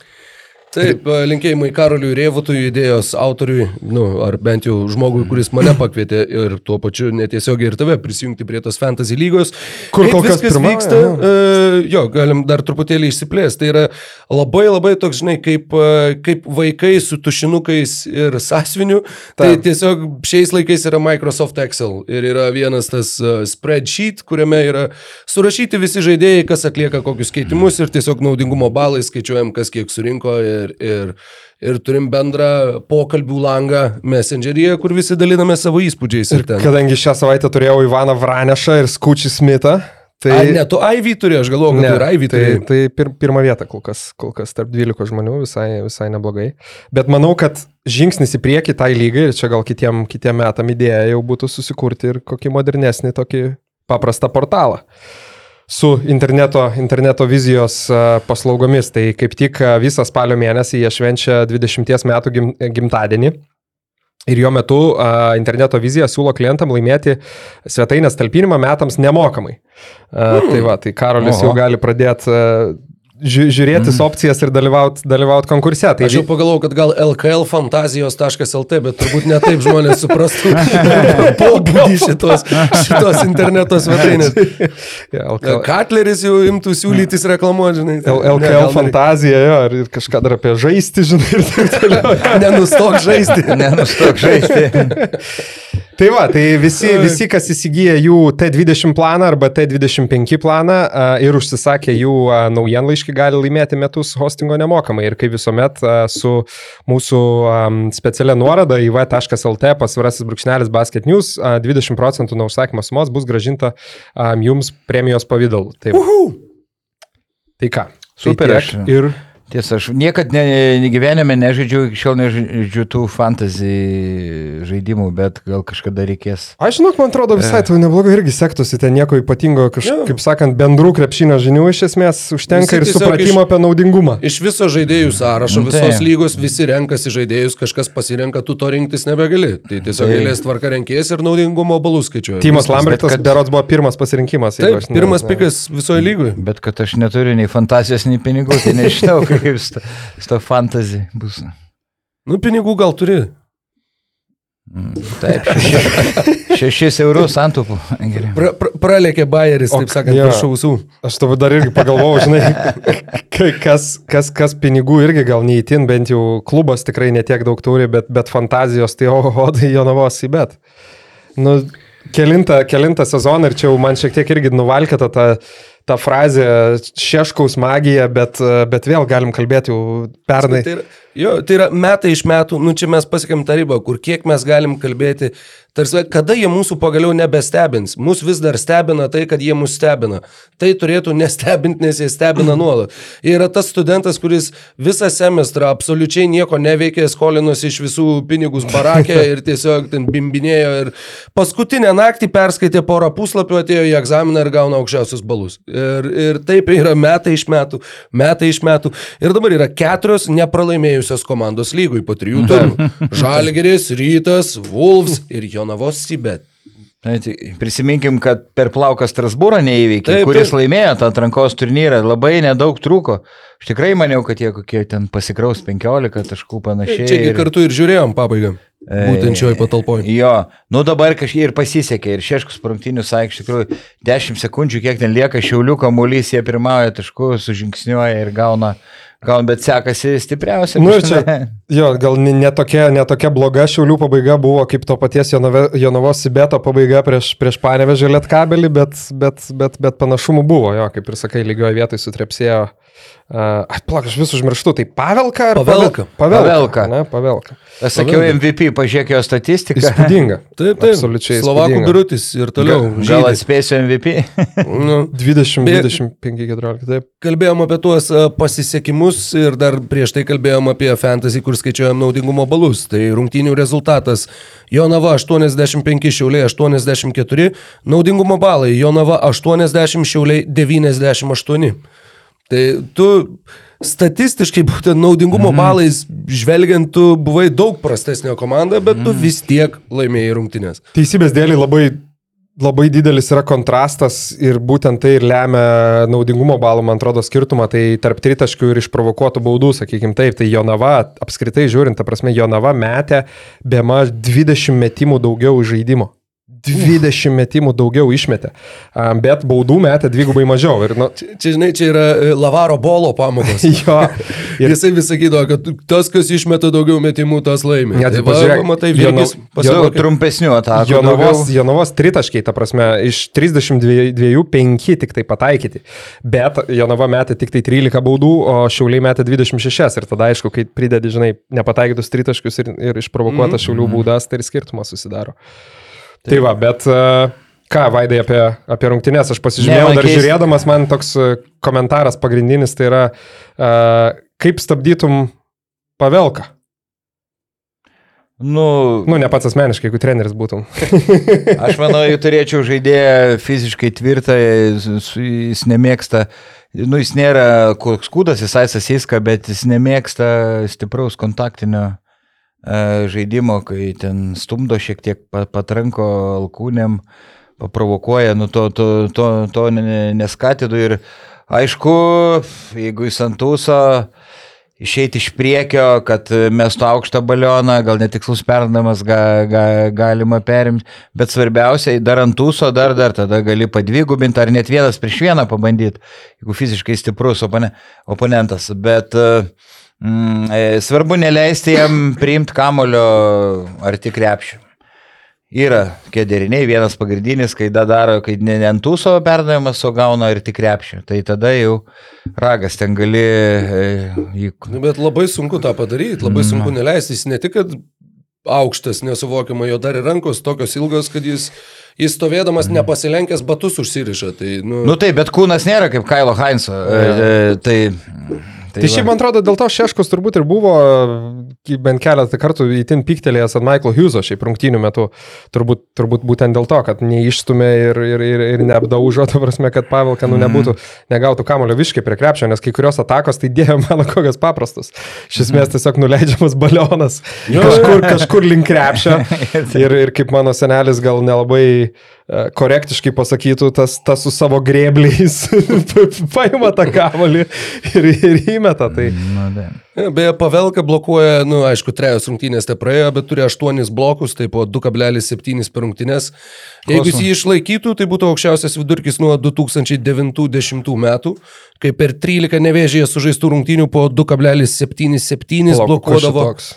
Taip, e, linkėjimai Karoliui Rievutui, idėjos autoriui, nu, ar bent jau žmogui, kuris mane pakvietė ir tuo pačiu netiesiogiai ir tave prisijungti prie tos fantasy lygos. Kur kol kas pirma, vyksta, jo. e, jo, galim dar truputėlį išsiplėsti. Tai yra labai labai toks, žinai, kaip, e, kaip vaikai su tušinukais ir sąsviniu. Tai Taip. tiesiog šiais laikais yra Microsoft Excel ir yra vienas tas e, spreadsheet, kuriame yra surašyti visi žaidėjai, kas atlieka kokius keitimus ir tiesiog naudingumo balai skaičiuojam, kas kiek surinko. Ir ir, ir, ir turim bendrą pokalbių langą Messengeryje, kur visi daliname savo įspūdžiais. Ir ten. Kadangi šią savaitę turėjau Ivaną Vranešą ir Skučį Smitą, tai... Tai... A, ne, tu Aivy turėjai, aš galvoju, kad tu ir Aivy tai, turėjai. tai pir, pirmą vietą kol kas, kol kas tarp 12 žmonių visai, visai neblogai. Bet manau, kad žingsnis į priekį tai lygai ir čia gal kitiem, kitiem metam idėja jau būtų susikurti ir kokį modernesnį, tokį paprastą portalą su interneto, interneto vizijos a, paslaugomis. Tai kaip tik a, visą spalio mėnesį jie švenčia 20 metų gim, gimtadienį. Ir jo metu a, interneto vizija siūlo klientam laimėti svetainės talpinimą metams nemokamai. A, tai va, tai Karolis Oho. jau gali pradėti ži žiūrėtis opcijas ir dalyvauti dalyvaut konkurse. Tai Aš jau pagalvojau, kad gal lklfantazijos.lt, bet turbūt ne taip žmonės suprastų (laughs) pobūdį šitos, šitos interneto svetainės. (laughs) Ja, LKL, Katleris jau imtų siūlytis reklamuoti, žinai. Ne, LKL gal fantazija, jo, ir kažką dar apie žaisti, žinai, ir taip toliau. (laughs) Nenustok žaisti. Nenustok žaisti. Tai va, tai visi, visi, kas įsigyja jų T20 planą arba T25 planą ir užsisakė jų naujienlaiškį, gali laimėti metus hostingo nemokamai. Ir kaip visuomet su mūsų specialia nuorada į v.lt pasvirasis brūkšnelis basket news, a, 20 procentų nuo užsakymo sumos bus gražinta jums premijos pavydalu. Tai, tai ką? Super, Tai ir Tiesa, aš niekad ne, ne gyvenime nežaidžiu, iki šiol nežaidžiu tų fantasy žaidimų, bet gal kažkada reikės. Aš žinok, man atrodo visai tau neblogai irgi sektųsi, ten nieko ypatingo, kažkaip sakant, bendrų krepšinio žinių iš esmės užtenka Visi ir supratimo iš- apie naudingumą. Iš viso žaidėjų sąrašo, tai. visos lygos, visi renkasi žaidėjus, kažkas pasirenka, tu to rinktis nebegali. Tai tiesiog Tai. eilės tvarka renkės ir naudingumo balus skaičiuoji. Timas. Lambertas, kad... berods buvo pirmas pasirinkimas. Taip, aš pirmas ne- pikas visoje lygoje. Bet kad aš neturiu nei fantazijos, nei pinigų, tai nežinau, (laughs) kaip su ta fantazija bus. Nu, pinigų gal turi. Mm, Taip, (laughs) šešis, eurus antupų. Gerai. Pra, pra, pralėkė Bayeris, O, taip sakant, jo. virš ausų. Aš tavo dar irgi pagalvojau, žinai, (laughs) ka- kas, kas, kas pinigų irgi gal neįtin, bent jau klubas tikrai netiek daug turi, bet, bet fantazijos tai oho, tai Jonavos į bet. Nu, kelintą, kelintą sezoną ir čia jau man šiek tiek irgi nuvalkėta ta, ta frazė šeškaus magija, bet, bet vėl galim kalbėti jau pernai. Tai yra, jo, tai yra metai iš metų, nu čia mes pasiekėm tą ribą, kur kiek mes galim kalbėti, tarsi, kada jie mūsų pagaliau nebestebins. Mūsų vis dar stebina tai, kad jie mus stebina. Tai turėtų nestebinti, nes jie stebina nuolat. Jie yra tas studentas, kuris visą semestrą absoliučiai nieko neveikė, skolinosi iš visų pinigus barakė ir tiesiog ten bimbinėjo ir paskutinę naktį perskaitė porą puslapių, atėjo į egzaminą ir gauna aukščiausius balus. Ir, ir taip yra metai iš metų, metai iš metų. Ir dabar yra keturios nepralaimėjusios komandos lygui po trijų turų. (laughs) Žalgeris, Rytas, Wolves ir Jonavos Sibet. Tai Prisiminkim, kad per plauką Strasbūrą neįveikė, Taip, kuris taip. laimėjo tą atrankos turnyrą, labai nedaug trūko. Aš tikrai maniau, kad jie kokie ten pasikraus 15 taškų panašiai. Čiagi ir- kartu ir žiūrėjom pabaigą. Būtent šioje patalpoje. Jo, nu dabar kažkiek ir pasisekė, ir šeškus prungtinių sakė, iš tikrųjų, 10 sekundžių, kiek ten lieka, šiaulių kamuolys, jie pirmauja taškų, sužingsniuoja ir gauna, gauna bet sekasi stipriausiai. Nu ir čia, jo, gal ne, ne, ne bloga šiaulių pabaiga buvo kaip to paties Jonavos Sibeto pabaiga prieš, prieš Panevežę Lietkabelį, bet, bet, bet, bet panašumų buvo, jo, kaip ir sakai, lygioje vietoje sutrepsėjo. Uh, Atplak, aš vis užmirštu, tai Pavelka ar Pavelka. Pavelka. Pavelka. Ne, Pavelka. Aš sakiau MVP, pažiūrėk jo statistiką. Įspūdinga. (laughs) Taip, taip. Absoliučiai. Slovakų birutis ir toliau. Gal žydi. atspėsiu MVP? (laughs) Nu, 20, Beje- 25, 14, taip. Kalbėjom apie tuos e, pasisekimus ir dar prieš tai kalbėjom apie fantasy, kur skaičiuojam naudingumo balus. Tai rungtynių rezultatas Jonava 85, Šiauliai 84, naudingumo balai Jonava 80, Šiauliai 98. Tai tu statistiškai, būtent naudingumo mm. balais žvelgiant, tu buvai daug prastesnė komanda, bet mm. tu vis tiek laimėjai rungtynės. Teisybės dėlį labai, labai didelis yra kontrastas ir būtent tai ir lemia naudingumo balų, man atrodo, skirtumą. Tai tarp tritaškių ir išprovokuotų baudų, sakykime taip, tai Jonava, apskritai žiūrint, ta prasme, Jonava metė be maž 20 metimų daugiau už žaidimo. 20 metimų daugiau išmetė, bet baudų metė dvigubai mažiau. Ir, nu, Čia, žinai, čia yra e, Lavaro bolo pamokos. (laughs) jo, Ir jisai vis sakydavo, kad tas, kas išmeta daugiau metimų, tas laimi. Ne, tai tai pažiūrėk, matai, Daug pasakė. trumpesnių atakų. Jonavos. Jonavos tritaškiai, ta prasme, iš 32 5 tik tai pataikyti. Bet Jonava metė tik tai 13 baudų, o Šiauliai metė 26. Ir tada, aišku, kai pridedi, žinai, nepataikytus tritaškius ir, ir išprovokuotas mm -hmm. Šiaulių baudas, tai ir skirtumas susidaro. Tai va, bet uh, ką, Vaidai, apie, apie rungtynės aš pasižymėjau, Ne, dar keista. žiūrėdamas, man toks uh, komentaras pagrindinis, tai yra, uh, kaip stabdytum pavelką. Nu, Nu, ne pats asmeniškai, jeigu treneris būtum. (laughs) Aš manau, jei turėčiau žaidėją fiziškai tvirtą, jis, nemėgsta, nu jis nėra koks kūdas, jis aisasiska, bet jis nemėgsta stipraus kontaktinio e, žaidimo, kai ten stumdo šiek tiek pa- patranko alkūnėm, paprovokuoja, nu to, to, to, to ne- neskatydu ir aišku, jeigu jis ant ūso išeiti iš priekio, kad mestų aukštą balioną, gal netikslus perdamas ga, ga, galima perimti, bet svarbiausia, dar ant tūso, dar, dar tada gali padvigubinti ar net vienas prieš vieną pabandyti, jeigu fiziškai stiprus opone, oponentas. Bet e, svarbu neleisti jam priimti kamulio arti krepšio. Yra kėderiniai, vienas pagrindinis, kai da daro, kai ne ant tūso perdavimas, o gauna ir tik krepšio. Tai tada jau ragas ten gali e, jį Nu, bet labai sunku tą padaryti, labai sunku neleisti. Jis ne tik, kad aukštas, nesuvokiama, jo dar ir rankos tokios ilgos, kad jis, jis stovėdamas nepasilenkęs batus užsiriša. Tai, nu, Nu taip, bet kūnas nėra kaip Kailo Heinzo. E, e, tai, Tai šiaip, man atrodo, dėl to Šeškus turbūt ir buvo ki- bent keletą kartų įtin piktelėjęs ant Michael Hugheso šiaip rungtynių metu. Turbūt, turbūt būtent dėl to, kad neišstumė ir, ir, ir, ir neapdaužo, ta prasme, kad Pavelka nu, nebūtų, negautų kamulio viškai prie krepšio, nes kai kurios atakos, tai dėjo mano kokios paprastos. Iš esmės tiesiog nuleidžiamas balionas kažkur, kažkur link krepšio. (laughs) Ir, ir kaip mano senelis gal nelabai e, korektiškai pasakytų, tas, tas su savo grėbliais (laughs) paima tą kamuolį ir, ir įmeta. Tai. Ja, Beje, Pavelka blokuoja, na, nu, aišku, trejos rungtynės te praėjo, bet turi aštuonis blokus, tai po 2,7 per rungtynės. Jeigu jis jį išlaikytų, tai būtų aukščiausias vidurkis nuo 2009-2010 metų, kai per 13 nevėžėje sužaistų rungtynių po 2,77 blokuodavo. Toks.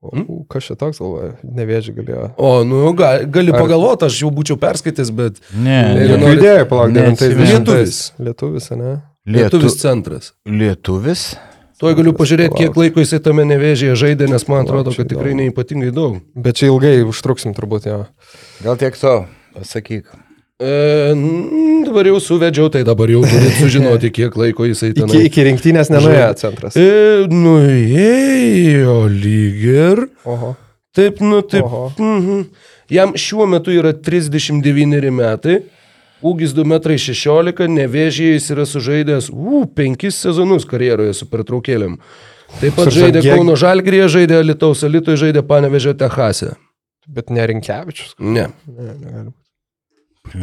O, kas čia toks, galvoju, nevėži galėjo. O, nu, gali, gali Ar- pagalvoti, aš jau būčiau perskaitęs, bet Ne, norit- idėjų, palauk. 90. Lietuvis. Lietuvis, ne? lietuvis centras. Lietuvis. Tuoj galiu pažiūrėti, kiek laiko jisai tame nevėžėje žaidė, nes man atrodo, kad tikrai įdomu. neipatingai daug. Bet čia ilgai užtruksim turbūt jo. Gal tiek to, pasakyk. E, dabar jau suvedžiau, tai dabar jau turėt sužinoti, kiek laiko jisai ten. Iki, iki rinktinės nenuėjo centras. E, nuėjo lyg ir. Oho. Taip, nu taip. Oho. Mhm. Jam šiuo metu yra 39 metai. Ūgis 2,16 m, nevėžyje jis yra sužaidęs ū, penkis sezonus karjeroje su pertraukėlėm. Taip pat Su žaidė Kauno Žalgrėje, žaidė Lietuvos Alitoje, žaidė Panevežė Techase. Bet ne Rinkevičius. Ne. Ne, negali būti.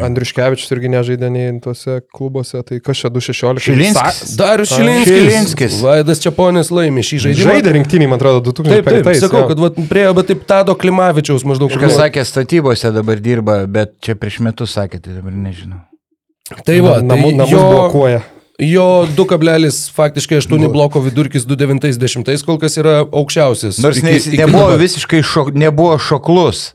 Andriuškevičius irgi nežaidė nei tuose klubuose, tai kas čia 216. Šilinskis. A, Šilinskis. Šilinskis. Vaidas Čiaponis laimė šį žaidimą. Žaidė rinktinį, man atrodo, 2005. Taip, taip, sakau, jo. kad vat, priejo, bet taip Tado Klimavičiaus maždaug. Kažkas sakė, statybose dabar dirba, bet čia prieš metus sakė, tai dabar nežinau. Tai va, tai namus jo, blokuoja. jo 2, faktiškai 8 bloko vidurkis 2,90 kol kas yra aukščiausias. Nors Iki- ne, jis iki nebuvo dabar. visiškai šok, nebuvo šoklus,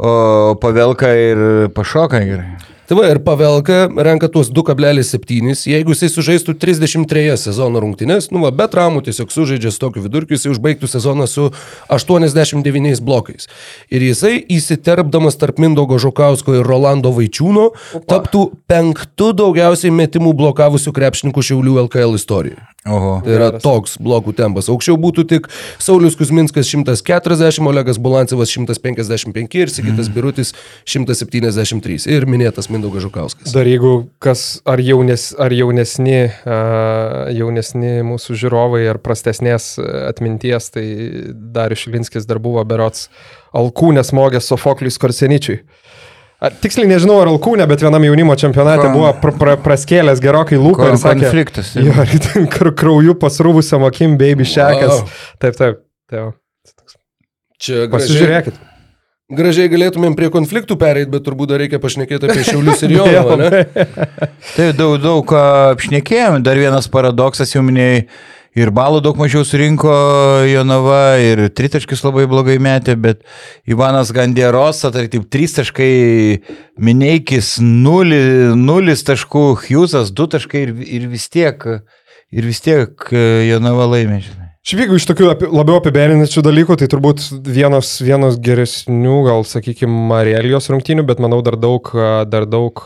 o pavelka ir pašoka gerai. Tai va, ir Pavelka renka tuos 2,7. Jeigu jisai sužaistų 33 sezono rungtynės, nu va, be traumų tiesiog sužaidžia su tokiu vidurkiu, jisai užbaigtų sezoną su 89 blokais. Ir jisai įsiterpdamas tarp Mindaugo Žukausko ir Rolando Vaičiūno taptų penktų daugiausiai metimų blokavusių krepšininkų Šiaulių LKL istorijoje. Oho. Tai yra toks blokų tempas. Aukščiau būtų tik Saulis Kusminskas 140, Olegas Bulancevas 155 ir Sigitas Mhm. Birutis 173. Ir minėtas Mindaugas Žukauskas. Dar jeigu kas, ar, jaunes, ar jaunesni, uh, jaunesni mūsų žiūrovai, ar prastesnės atminties, tai Darius Šilinskis dar buvo berots alkūnės smogęs Sofokliui Skorseničiui. Tiksliai nežinau, ar alkūnė, bet vienam jaunimo čempionate Kon- buvo pr pr praskėlęs gerokai lūpą Kon- ir sakė, konfliktas. Jo, ir ten kr krauju pasrūvusiam akim, baby šekas. Wow. Taip, taip. taip. Čia Pasižiūrėkit. Gražiai galėtumėm prie konfliktų pereiti, bet turbūt dar reikia pašnekėti apie Šiaulius ir Jonavą, (laughs) ne? Tai daug, daug ką apšnekėjom. Dar vienas paradoksas, jau minėjai, ir balų daug mažiau surinko Jonava, ir tritaškis labai blogai metė, bet Ivanas Gandierosa, tai taip, trys taškai, Mineikis, nuli, nulis taškų, Hjūzas, du taškai ir, ir vis tiek, ir vis tiek e, Jonava laimė. Šiaip jeigu iš tokių api, labiau apibendrinančių dalykų, tai turbūt vienos, vienos geresnių, gal sakykime, Marelijos rungtynių, bet manau dar daug, dar daug,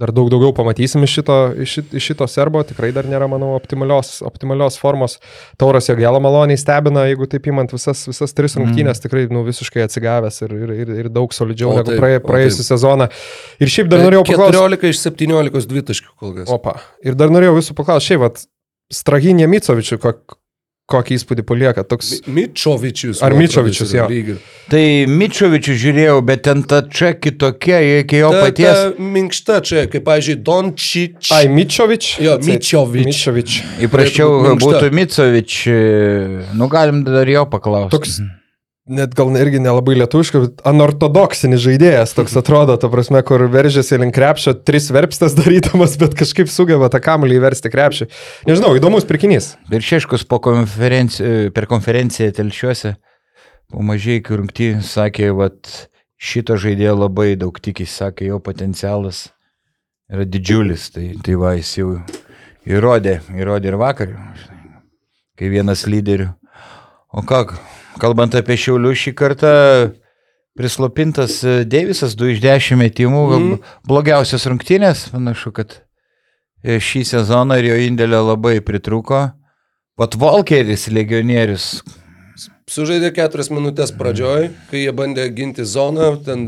dar daug daugiau pamatysim iš šito, iš šit- iš šito serbo, tikrai dar nėra, manau, optimalios, optimalios formos. Tauras Jogėlą maloniai stebina, jeigu taip įmant visas, visas tris rungtynės, tikrai nu, visiškai atsigavęs ir, ir, ir, ir daug solidžiau O negu taip, praė, praėjusią taip. sezoną. Ir šiaip dar norėjau paklausti. 14 iš 17 dvitaškių kol kas. Opa. Ir dar norėjau jūsų paklausti, šiaip, vat, Straginė Micovičių, kokį įspūdį palieka. Toks... Mi- Mičovičius. Ar Mičovičius, jo. jis yra lyg ir. Tai Mičovičių žiūrėjau, bet ten ta čia kitokia, iki jo Ta, paties. ta minkšta čia, kaip, pavyzdžiui, Dončič. Ai, Mičovič? Jo. Mičovič. Mičovič. Įprasčiau būtų Micovič, nu galim dar jo paklausti. Toks, net gal irgi nelabai lietuviškas, bet anortodoksinis žaidėjas, toks atrodo, ta prasme, kur veržėsi link krepšio, tris verpstas (laughs) darydamas, bet kažkaip sugeba tą kamuolį įversti krepšį. Nežinau, įdomus pirkinys. Ir Šeškus konferenci... per konferenciją telšiuose, po mažai iki rungtynių, sakė, kad šito žaidėjo labai daug tikisi, sakė, jo potencialas yra didžiulis. Tai, tai va, jis jau įrodė, įrodė ir vakar, kai vienas lyderių. O ką, kalbant apie Šiaulių šį kartą, prislopintas e, Deivisas, 2 iš 10 metimų, mm. blogiausias rungtynės, panašu, kad e, šį sezoną ir jo indėlio labai pritruko. Pat Volkeris, legionierius, Sužaidė keturias minutės pradžioj, kai jie bandė ginti zoną, ten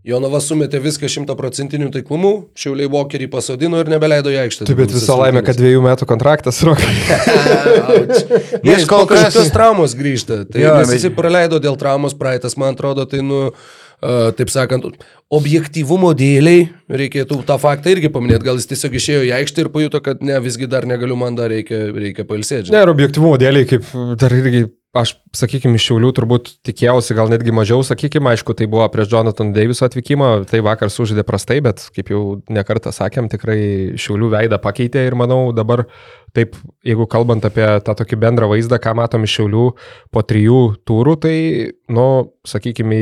Jonava sumetė viską šimtaprocentiniu taiklumu, Šiauliai Walkerį pasodino ir nebeleido į aikštę. Taip, bet visą laimę, kad dviejų metų kontraktas, (laughs) Rokai. Jis Jis kol kas- kažkokios traumos grįžta. Tai Jo, bet- jis praleido dėl traumos praeitas, man atrodo, tai, nu, uh, taip sakant, objektyvumo dėliai reikėtų tą faktą irgi paminėti. Gal jis tiesiog išėjo į aikštę ir pajuto, kad ne, visgi dar negaliu, man dar reikia, reikia pailsėti. Ne, ir objektivumo dėliai, kaip dar irgi, aš, sakykime, iš Šiaulių turbūt tikėjausi, gal netgi mažiau, sakykime, aišku, tai buvo prieš Jonathan Daviso atvykimą, tai vakar sužaidė prastai, bet kaip jau nekartą sakėm, tikrai Šiaulių veidą pakeitė ir manau dabar taip, jeigu kalbant apie tą tokį bendrą vaizdą, ką matom iš Šiaulių po trijų turų, tai, nu, sakykime,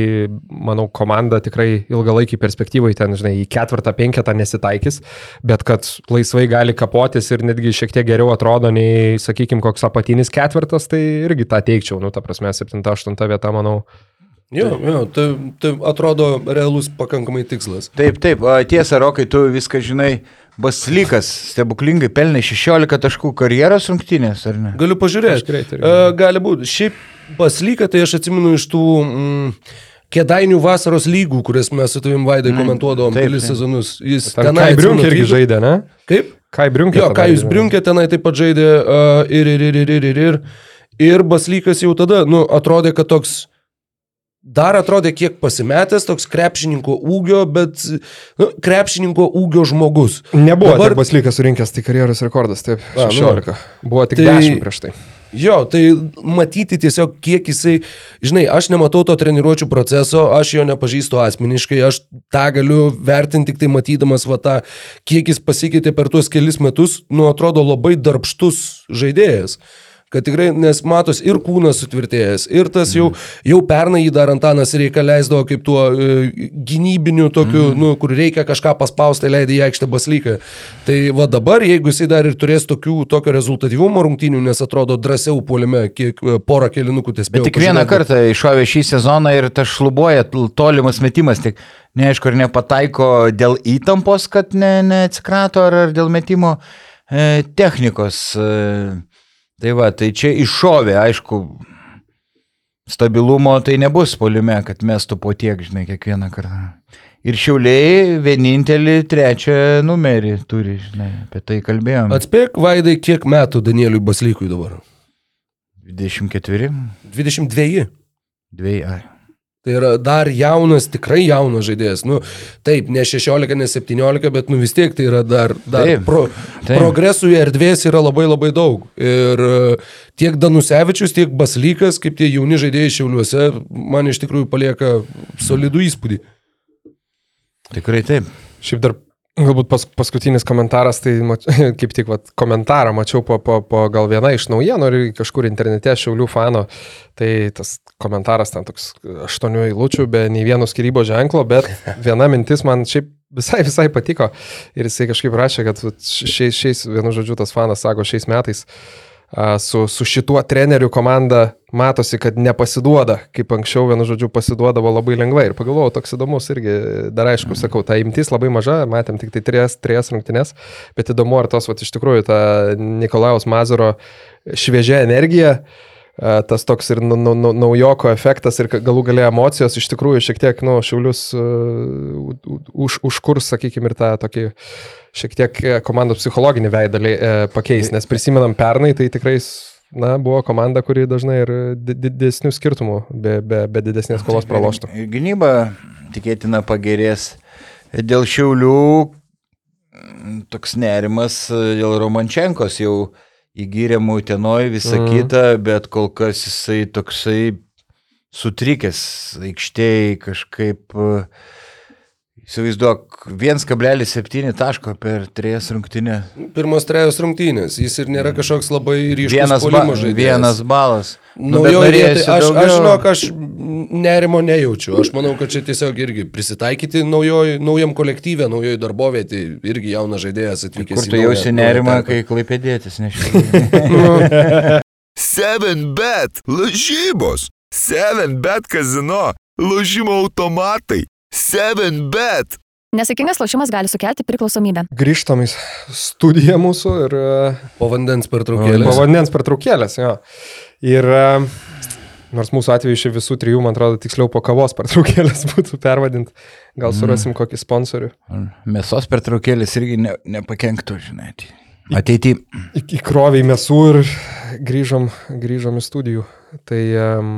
manau, komanda tikrai ilgalaikį perspektyvai ten, žinai, į ketvirtą, penketą nesitaikys, bet kad laisvai gali kapotis ir netgi šiek tiek geriau atrodo nei, sakykime, koks apatinis ketvirtas, tai irgi tą teikčiau, nu, ta prasme, septinta, aštunta vieta, manau. Jo, jo, tai, tai atrodo realus pakankamai tikslas. Taip, taip, a, tiesa, Rokai, tu viską žinai. Baslykas stebuklingai pelnė 16 taškų karjeros rungtynės, ar ne? Galiu pažiūrėti. Uh, gali būti. Šiaip paslyka, tai aš atsimenu iš tų mm, kėdainių vasaros lygų, kurias mes su tavim vaidai mm, komentuodavom taip, kelis sezonus. Jis Ten tenai Kai Briunkė irgi žaidė, ne? Kaip? Kai Briunkė. Jo, ką jūs Briunkė tenai taip pat žaidė uh, ir, ir, ir, ir, ir, ir, ir. Ir Baslykas jau tada, nu, atrodė, kad toks dar atrodė kiek pasimetęs, toks krepšininko ūgio, bet, nu, krepšininko ūgio žmogus. Nebuvo Dabar-. Baslykas surinkęs, tai karjeros rekordas, taip, A, nu. 16. Buvo tik Tai- 10 prieš tai. Jo, tai matyti tiesiog, kiek jisai, žinai, aš nematau to treniruočio proceso, aš jo nepažįstu asmeniškai, aš tą galiu vertinti tik tai matydamas va tą, kiek jis pasikeitė per tuos kelis metus, nu atrodo labai darbštus žaidėjas. Kad tikrai, nes matos ir kūnas sutvirtėjęs, ir tas jau, jau pernai jį dar Antanas reikia leisdavo kaip tuo e, gynybiniu tokiu, mm. nu, kur reikia kažką paspausti, leidai į aikštę baslyką. Tai va dabar, jeigu jisai dar ir turės tokių, tokio rezultatyvumo rungtynių, nes atrodo drąsiau puolime, kiek e, porą kelinukų tiesiog. Bet tik vieną kartą iššovė šį sezoną ir tas šlubuoja tol- tolimas metimas, tik neaišku, ar nepataiko dėl įtampos, kad ne, neatsikrato, ar, ar dėl metimo e, technikos. E, tai va, tai čia iššovė, aišku, stabilumo tai nebus polime, kad mestų po tiek, žinai, kiekvieną kartą. Ir šiauliai vienintelį trečią numerį turi, žinai, apie tai kalbėjome. Atspėk, Vaidai, kiek metų Danieliui Baslykui dabar? 24, 22. 2, ai. Tai yra dar jaunas, tikrai jaunas žaidėjas. Nu, taip, ne 16, ne 17, bet nu vis tiek tai yra dar, dar Taip, pro, taip. progresų erdvės yra labai labai daug. Ir e, tiek Danusevičius, tiek Baslykas, kaip tie jauni žaidėjai šiauliuose, man iš tikrųjų palieka solidų įspūdį. Tikrai taip. Šiaip dar galbūt pas, paskutinis komentaras, tai mač, (laughs) kaip tik vat, komentarą mačiau po, po, po gal viena iš naujienų ir kažkur internete šiaulių fano, tai tas komentaras ten toks aštuonių eilučių, be nei vieno skirybo ženklo, bet (laughs) viena mintis man šiaip visai, visai patiko. Ir jisai kažkaip rašė, kad šiais, šiais, vienu žodžiu, tas fanas sako, šiais metais a, su, su šituo treneriu komanda matosi, kad nepasiduoda, kaip anksčiau, vienu žodžiu, pasiduodavo labai lengvai. Ir pagalvojau, toks įdomus irgi, dar aišku, sakau, ta imtis labai maža, matėm tik tai trijas, trijas rungtynes, bet įdomu, ar tos, va, iš tikrųjų, ta Nikolaus Mazuro šviežia energija, a, tas toks ir nu, nu, nu, naujoko efektas ir galų galia emocijos iš tikrųjų šiek tiek, nu, šiaulius uh, už, užkurs, sakykime, ir tą tokį šiek tiek e, komandos psichologinį veidą e, pakeis, nes prisimenam pernai, tai tikrai, na, buvo komanda, kuri dažnai ir di- didesnių skirtumų be, be, be didesnės kovos praloštų. Gynyba tikėtina pagerės. Dėl šiaulių toks nerimas e, dėl Romančenkos jau įgyrėmų tenoj visą mm. kitą, bet kol kas jisai toksai sutrikęs aikštėje kažkaip, e, įsivaizduok, 1,7 taško per 3 rungtynę. Pirmos trejos rungtynės, jis ir nėra kažkoks labai ryškus Vienas, ba puolimo žaidėjas. vienas balas. Nu, bet vietoje, norėjosi aš, aš daugiau. žinok, aš nerimo nejaučiu. Aš manau, kad čia tiesiog irgi prisitaikyti naujoj, naujam kolektyvė, naujoj darbovietė, irgi jaunas žaidėjas atvykęs. Kur tu jausi nerimą, kai klaipėdėtis, nežinau. 7bet lažybos. 7bet kazino. Lošimo automatai. 7bet. Nesėkmingas lošimas gali sukelti priklausomybę. Grįžtam į studiją mūsų ir e, Po vandens per po vandens pertraukėlės, jo. Ir e, nors mūsų atveju iš visų trijų, man atrodo, tiksliau po kavos pertraukėlės (laughs) būtų pervadinti, gal surasim kokį sponsorių. Mėsos pertraukėlis irgi ne, nepakenktų, žinai. Ateity. Į- Įkroviai mesų ir grįžom, grįžom į studijų. Tai um,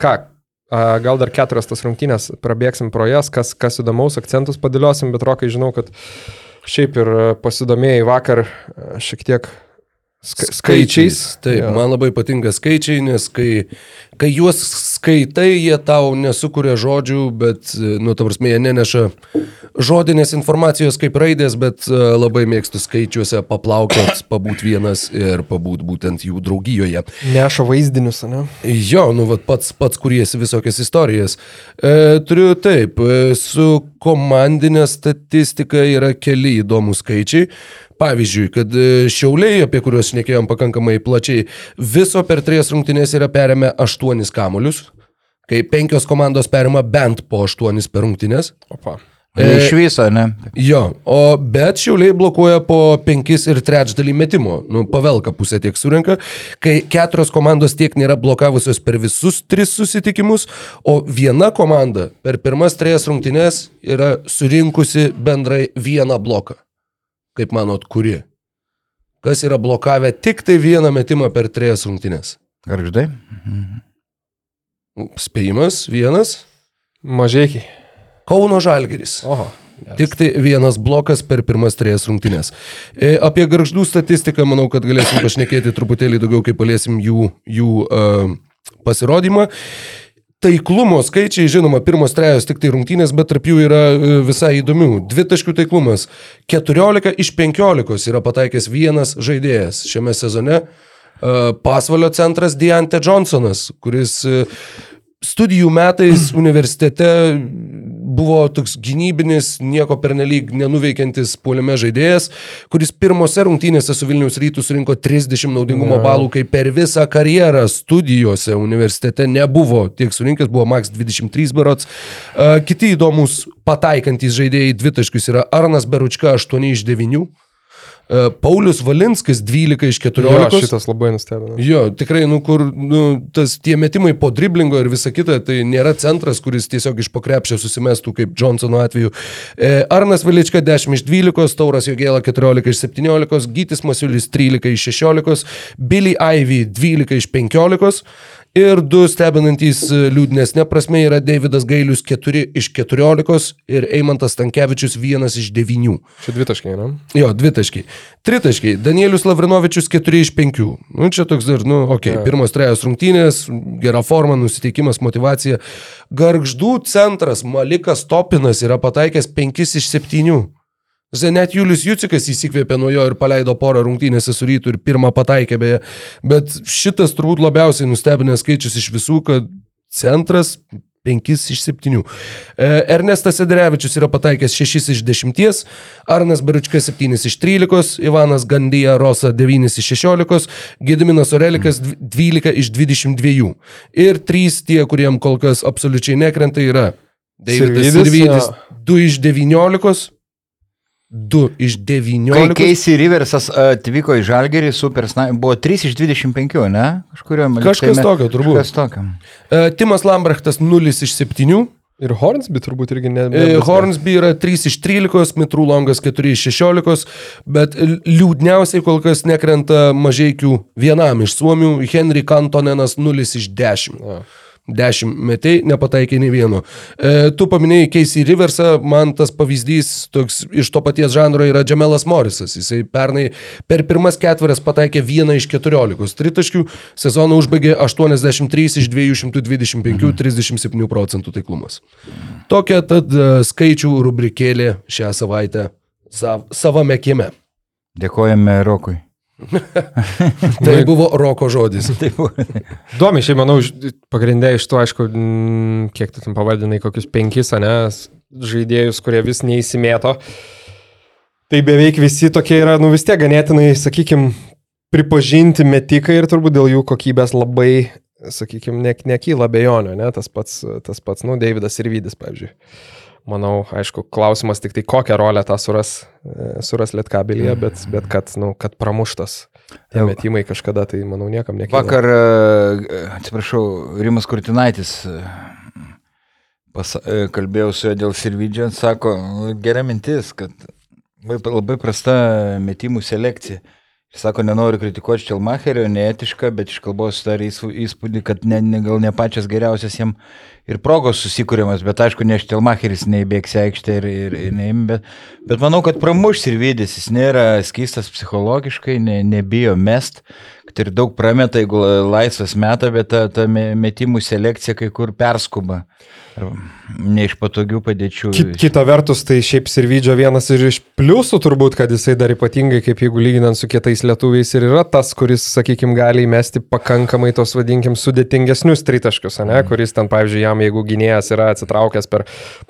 ką, gal dar keturias tas rungtynės prabėgsim pro jas, kas, kas įdomaus, akcentus padėliosim, bet rokai žinau, kad šiaip ir pasidomėjai vakar šiek tiek ska skaičiais. Taip, Jo. man labai patinka skaičiai, nes kai, kai juos skaitai, jie tau nesukuria žodžių, bet, nu, ta prasme, jie neneša žodinės informacijos kaip raidės, bet e, labai mėgstu skaičiuose paplaukiot, (coughs) pabūt vienas ir pabūt būtent jų draugijoje. Neša vaizdinius, ne? Jo, nu, vat, pats, pats kuriesi visokias istorijas. E, turiu taip, e, su komandinė statistika yra keli įdomūs skaičiai. Pavyzdžiui, kad e, šiauliai, apie kuriuos šnekėjom pakankamai plačiai, viso per tris rungtynės yra perėmę aštuonis kamuolius, kai penkios komandos perima bent po aštuonis per rungtynės. Opa. E, Iš viso, ne? Jo, o bet šiauliai blokuoja po penkis ir trečdalį metimo. Nu, pavelka pusę tiek surinka, kai keturios komandos tiek nėra blokavusios per visus tris susitikimus, o viena komanda per pirmas trejas rungtynes yra surinkusi bendrai vieną bloką. Kaip manot, kuri? Kas yra blokavę tik tai vieną metimą per trejas rungtynes? Garždai? Spėjimas, vienas. Mažiekiai. Kauno Žalgeris. Oho. Tik tai vienas blokas per pirmas trejas rungtynės. E, apie garždų statistiką manau, kad galėsim pašnekėti truputėlį daugiau, kai paliesim jų, jų uh, pasirodymą. Taiklumo skaičiai, žinoma, pirmos trejos tik tai rungtynės, bet tarp jų yra e, visai įdomių. Dvi taškų taiklumas. 14 iš 15 yra pataikęs vienas žaidėjas šiame sezone. E, Pasvalio centras Diante Johnsonas, kuris e, studijų metais universitete buvo toks gynybinis, nieko pernelyg nenuveikiantis puolime žaidėjas, kuris pirmose rungtynėse su Vilnius rytų surinko 30 naudingumo balų, kai per visą karjerą studijose universitete nebuvo tiek surinkęs, buvo maks 23 berots. Kiti įdomus pataikantis žaidėjai dvitaškius yra Arnas Beručka 8 iš 9. A, Paulius Valinskis 12 iš 14. Jo, šitas labai nustebino. Jo, tikrai, nu, kur, nu, tas tie metimai po driblingo ir visa kita, tai nėra centras, kuris tiesiog iš pokrepšio susimestų, kaip Johnsono atveju. E, Arnas Vilička 10 iš 12, Tauras Jogėla 14 iš 17, Gytis Masiulis 13 iš 16, Billy Ivy 12 iš 15. Ir du stebinantys e, liūdnesnė prasme yra Davidas Gailius 4 iš 14 ir Eimantas Tankievičius 1 iš 9. Čia dvi taškai, ne? Jo, dvi taškai. Tritaškai. Danielius Lavrinovičius 4 iš 5. Nu, čia toks dar, nu, okei, okay. pirmos trejos rungtynės, gera forma, nusiteikimas, motivacija. Gargždų centras Malikas Topinas yra pataikęs 5 iš 7. Net Julius Jucikas įsikvėpė nuo jo ir paleido porą rungtynėse su rytu ir pirmą pataikė beje. Bet šitas turbūt labiausiai nustebinęs skaičius iš visų, kad centras 5 iš 7. Ernestas Sedrevičius yra pataikęs 6 iš 10, Arnas Baručkas 7 iš 13, Ivanas Gandija Rosa 9 iš 16, Gediminas Orelikas 12 iš 22. Ir 3 tie, kuriem kol kas absoliučiai nekrenta, yra Davidas Sirvidis 2 iš 19. 2 iš Kai 19. Keisi Riversas atvyko į Žalgerį, Super Sniper buvo 3 iš 25, ne? Kažkurio Kažkas tokio, turbūt. Kažkas tokio. E, Timas Lambrechtas 0 iš 7. Ir Hornsby turbūt irgi ne. E, ne? Hornsby yra 3 iš 13, Mitrų Longas 4 iš 16, bet liūdniausiai kol kas nekrenta mažiekių vienam iš Suomių, Henry Kantonenas 0 iš 10. Jo. 10 metai, nepataikė nei vieno. E, tu paminėjai Casey Riversą, man tas pavyzdys toks iš to paties žanro yra Džemelas Morisas. Jisai pernai per pirmas ketverias pataikė 1 iš 14 tritaškių, sezoną užbaigė 83 iš 225, 37 procentų taiklumas. Tokia tad e, skaičių rubrikėlė šią savaitę sav, savame kieme. Dėkojame Rokui. (laughs) Tai buvo roko žodis. (laughs) Domi, šiaip manau, pagrindė iš to, aišku, kiek tu tam pavadinai, kokius penkis, ne, žaidėjus, kurie vis neįsimėto. Tai beveik visi tokie yra, nu vis tiek ganėtinai, sakykime, pripažinti metikai ir turbūt dėl jų kokybės labai, sakykime, ne, nekyla bejonių, ne, tas pats, tas pats, nu, Davidas ir Vydis, pavyzdžiui. Manau, aišku, klausimas tik tai, kokią rolę tą suras, e, suras Lietkabilije, bet, bet kad, nu, kad pramuštas Jau. metimai kažkada, tai manau, niekam nekyla. Vakar, e, atsiprašau, Rimas Kurtinaitis e, pas, e, kalbėjau su juo dėl Sirvidžio, sako, "Nu, gera mintis, kad labai- prasta metimų selekcija. Sako, nenoriu kritikuoti Štelmacherio, neetiška, bet iš kalbos darė įspūdį, kad ne, ne, gal ne pačias geriausias jam ir progos susikūrimas, bet aišku, ne Štelmacheris neįbėgs į aikštę ir, ir, ir neim, bet, bet manau, kad pramuš ir vydys, jis nėra skystas psichologiškai, ne, nebijo mest, kad ir daug prameta, jeigu laisvas meta, bet ta, ta me- metimų selekcija kai kur perskuba. Ne iš patogių padėčių. Kit, kita vertus, tai šiaip Sirvidžio vienas ir iš pliusų turbūt, kad jisai dar ypatingai, kaip jeigu lyginant su kitais lietuviais, ir yra tas, kuris, sakykime, gali įmesti pakankamai tos, vadinkim, sudėtingesnius tritaškius, ne, Mhm. kuris ten, pavyzdžiui, jam, jeigu gynėjas yra atsitraukęs per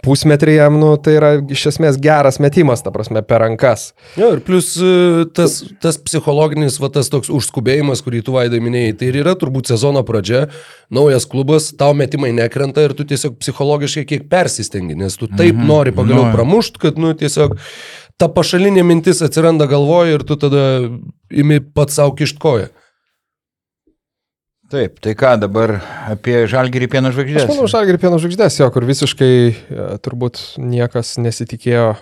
pusmetrį, jam, nu, tai yra iš esmės geras metimas, ta prasme, per rankas. Jo, ir plus e, tas, tas psichologinis, va, tas toks užskubėjimas, kurį tu vaidai minėjai, tai ir yra turbūt sezono pradžia, naujas klubas, tau metimai nekrenta ir tu tiesiog psichologiškai kiek persistengi, nes tu taip Mhm. nori pagaliau Nu. pramušt, kad, nu, tiesiog ta pašalinė mintis atsiranda galvoje ir tu tada imi pats savo kišt koją. Taip, tai ką dabar apie Žalgirį pieno Aš žvaigždės? manau, Žalgirį pieno žvaigždės, jo, kur visiškai e, turbūt niekas nesitikėjo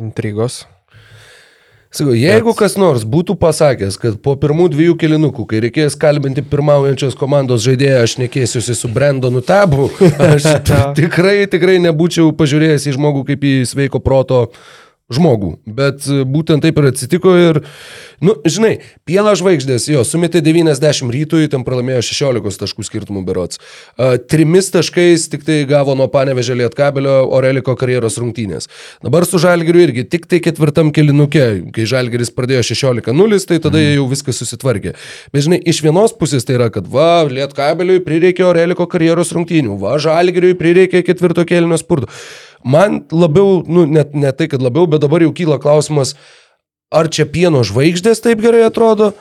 intrigos. Sakau, jeigu kas nors būtų pasakęs, kad po pirmų dviejų kilinukų, kai reikės kalbinti pirmaujančios komandos žaidėją, aš nekėsiuosi su Brendonu Tabu, (laughs) aš tikrai, tikrai nebūčiau pažiūrėjęs į žmogų kaip į sveiko proto žmogų. Bet e, būtent taip ir atsitiko ir, nu, žinai, pieno žvaigždės, jo, sumetė 90 rytui, ten pralaimėjo 16 taškų skirtumų berots. A, Trimis taškais tik tai gavo nuo panevežė lietkabelio Oreliko karjeros rungtynės. Dabar su Žalgiriu irgi tik tai ketvirtam kilinukė, kai Žalgiris pradėjo 16-0, tai tada jie jau viskas susitvarkė. Bet žinai, iš vienos pusės tai yra, kad va, lietkabeliui prireikė Oreliko karjeros rungtynių, va, Žalgiriui prireikė ketvirto kėlinio spurto. Man labiau, nu, net ne tai, kad labiau, bet dabar jau kyla klausimas, ar čia pieno žvaigždės taip gerai atrodo,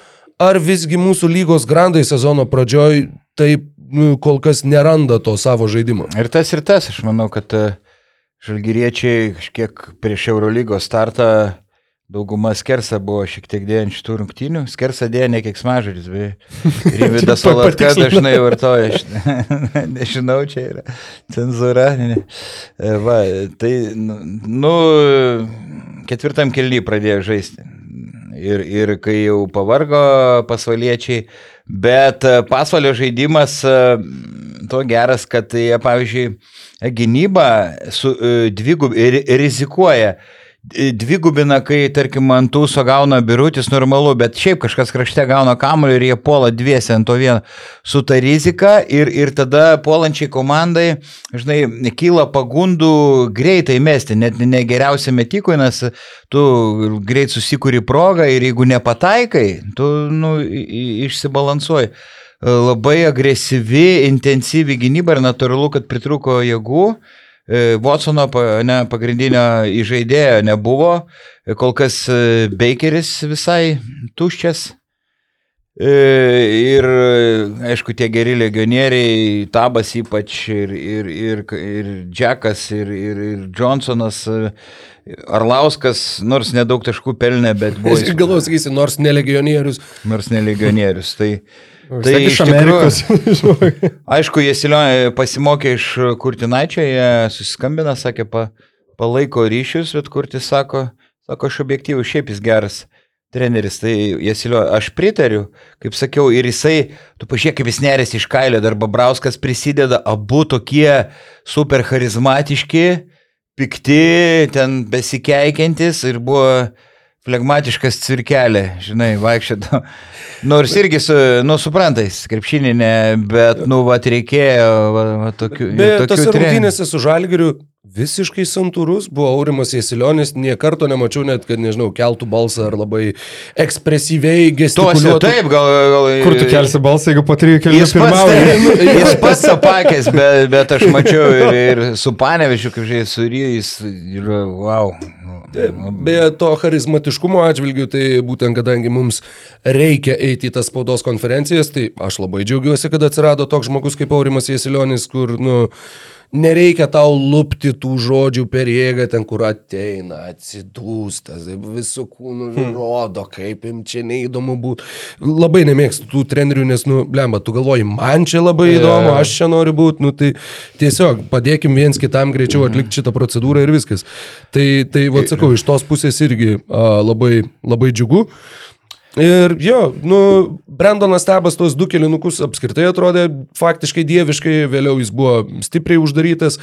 ar visgi mūsų lygos grandai sezono pradžioj taip nu, kol kas neranda to savo žaidimo. Ir tas ir tas, aš manau, kad e, žalgyriečiai kažkiek prieš Eurolygos startą dauguma skersa buvo šiek tiek dėjant šitų rungtynių. Skersa dėjo ne kiek smažaris, bet (laughs) Salatka patikslina. dažnai vartoja. (laughs) Nežinau, čia yra cenzūra. E, Va, tai, nu, nu, ketvirtam kelny pradėjo žaisti. ir, ir kai jau pavargo pasvaliečiai, bet e, pasvalio žaidimas e, to geras, kad jie, pavyzdžiui, gynybą su dvigub rizikuoja dvigubina, kai, tarkim, ant tūso gauna birutis normalu, bet šiaip kažkas krašte gauna kamuolį ir jie puola dviesi ant to vieno su ta rizika ir, ir tada puolančiai komandai, žinai, kyla pagundų greitai mesti, net ne geriausia metikui, nes tu greit susikūri progą ir jeigu nepataikai, tu nu, išsibalansuoji labai agresyvi, intensyvi gynyba ir natūralu, kad pritruko jėgų. E, Watsono ne, pagrindinio įžaidėjo nebuvo, e, kol kas e, Bakeris visai tuščias. Ir, aišku, tie geri legionieriai, Tabas ypač ir, ir, ir, ir Džekas, ir, ir, ir Johnsonas, Arlauskas, nors nedaug taškų pelnė, bet buvo... Aš galvoju, sakysi, nors ne legionierius. Nors ne legionierius. Tai, Tai iš Amerikos. (laughs) aišku, jie Silionė pasimokė iš Kurtinaičio, jie susiskambina, sakė, pa, palaiko ryšius, bet Kurtis sako, sako, aš objektyviai šiaip jis geras treneris, tai Jesilio, aš pritariu, kaip sakiau, ir jisai, tu pažiūrėk, kaip jis nerės iš kailio, dar Babrauskas prisideda, abu tokie super charizmatiški, pikti, ten besikeikiantis ir buvo flegmatiškas cirkelė, žinai, vaikščioto. Nors irgi su, nu, suprantais, krepšininė, bet, nu, va, reikėjo va, va, tokių. Bet tose rungtynėse su Žalgiriu visiškai santūrus buvo Aurimas Jesilionis, nie karto nemačiau net, kad, nežinau, keltų balsą ar labai ekspresyviai gestikuliuotų. Tuose, taip, gal, gal. Kur tu kelsi balsą, jeigu po trijų kelių pirmauji? Jis pats apakęs, bet, bet aš mačiau ir, ir su panevešiu, kaip žiūrėjai, su ryjais, ir wow. Beje, to charizmatiškumo atžvilgių, tai būtent kadangi mums reikia eiti į tas spaudos konferencijas, tai aš labai džiaugiuosi, kad atsirado toks žmogus kaip Aurimas Jesilionis, kur, nu, nereikia tau lupti tų žodžių per jėgą ten, kur ateina, atsidūstas, visų kūnų hmm. rodo, kaip jums čia neįdomu būtų. Labai nemėgstu tų trenerių, nes, nu, blemba, tu galvoji, man čia labai įdomu, aš čia noriu būti, nu, tai tiesiog padėkim viens kitam greičiau hmm. atlikti šitą procedūrą ir viskas. Tai, tai vad sakau, iš tos pusės irgi a, labai, labai džiugu. Ir jo, nu, Brendonas Tebas tos du kilinukus apskritai atrodė faktiškai dieviškai, vėliau jis buvo stipriai uždarytas.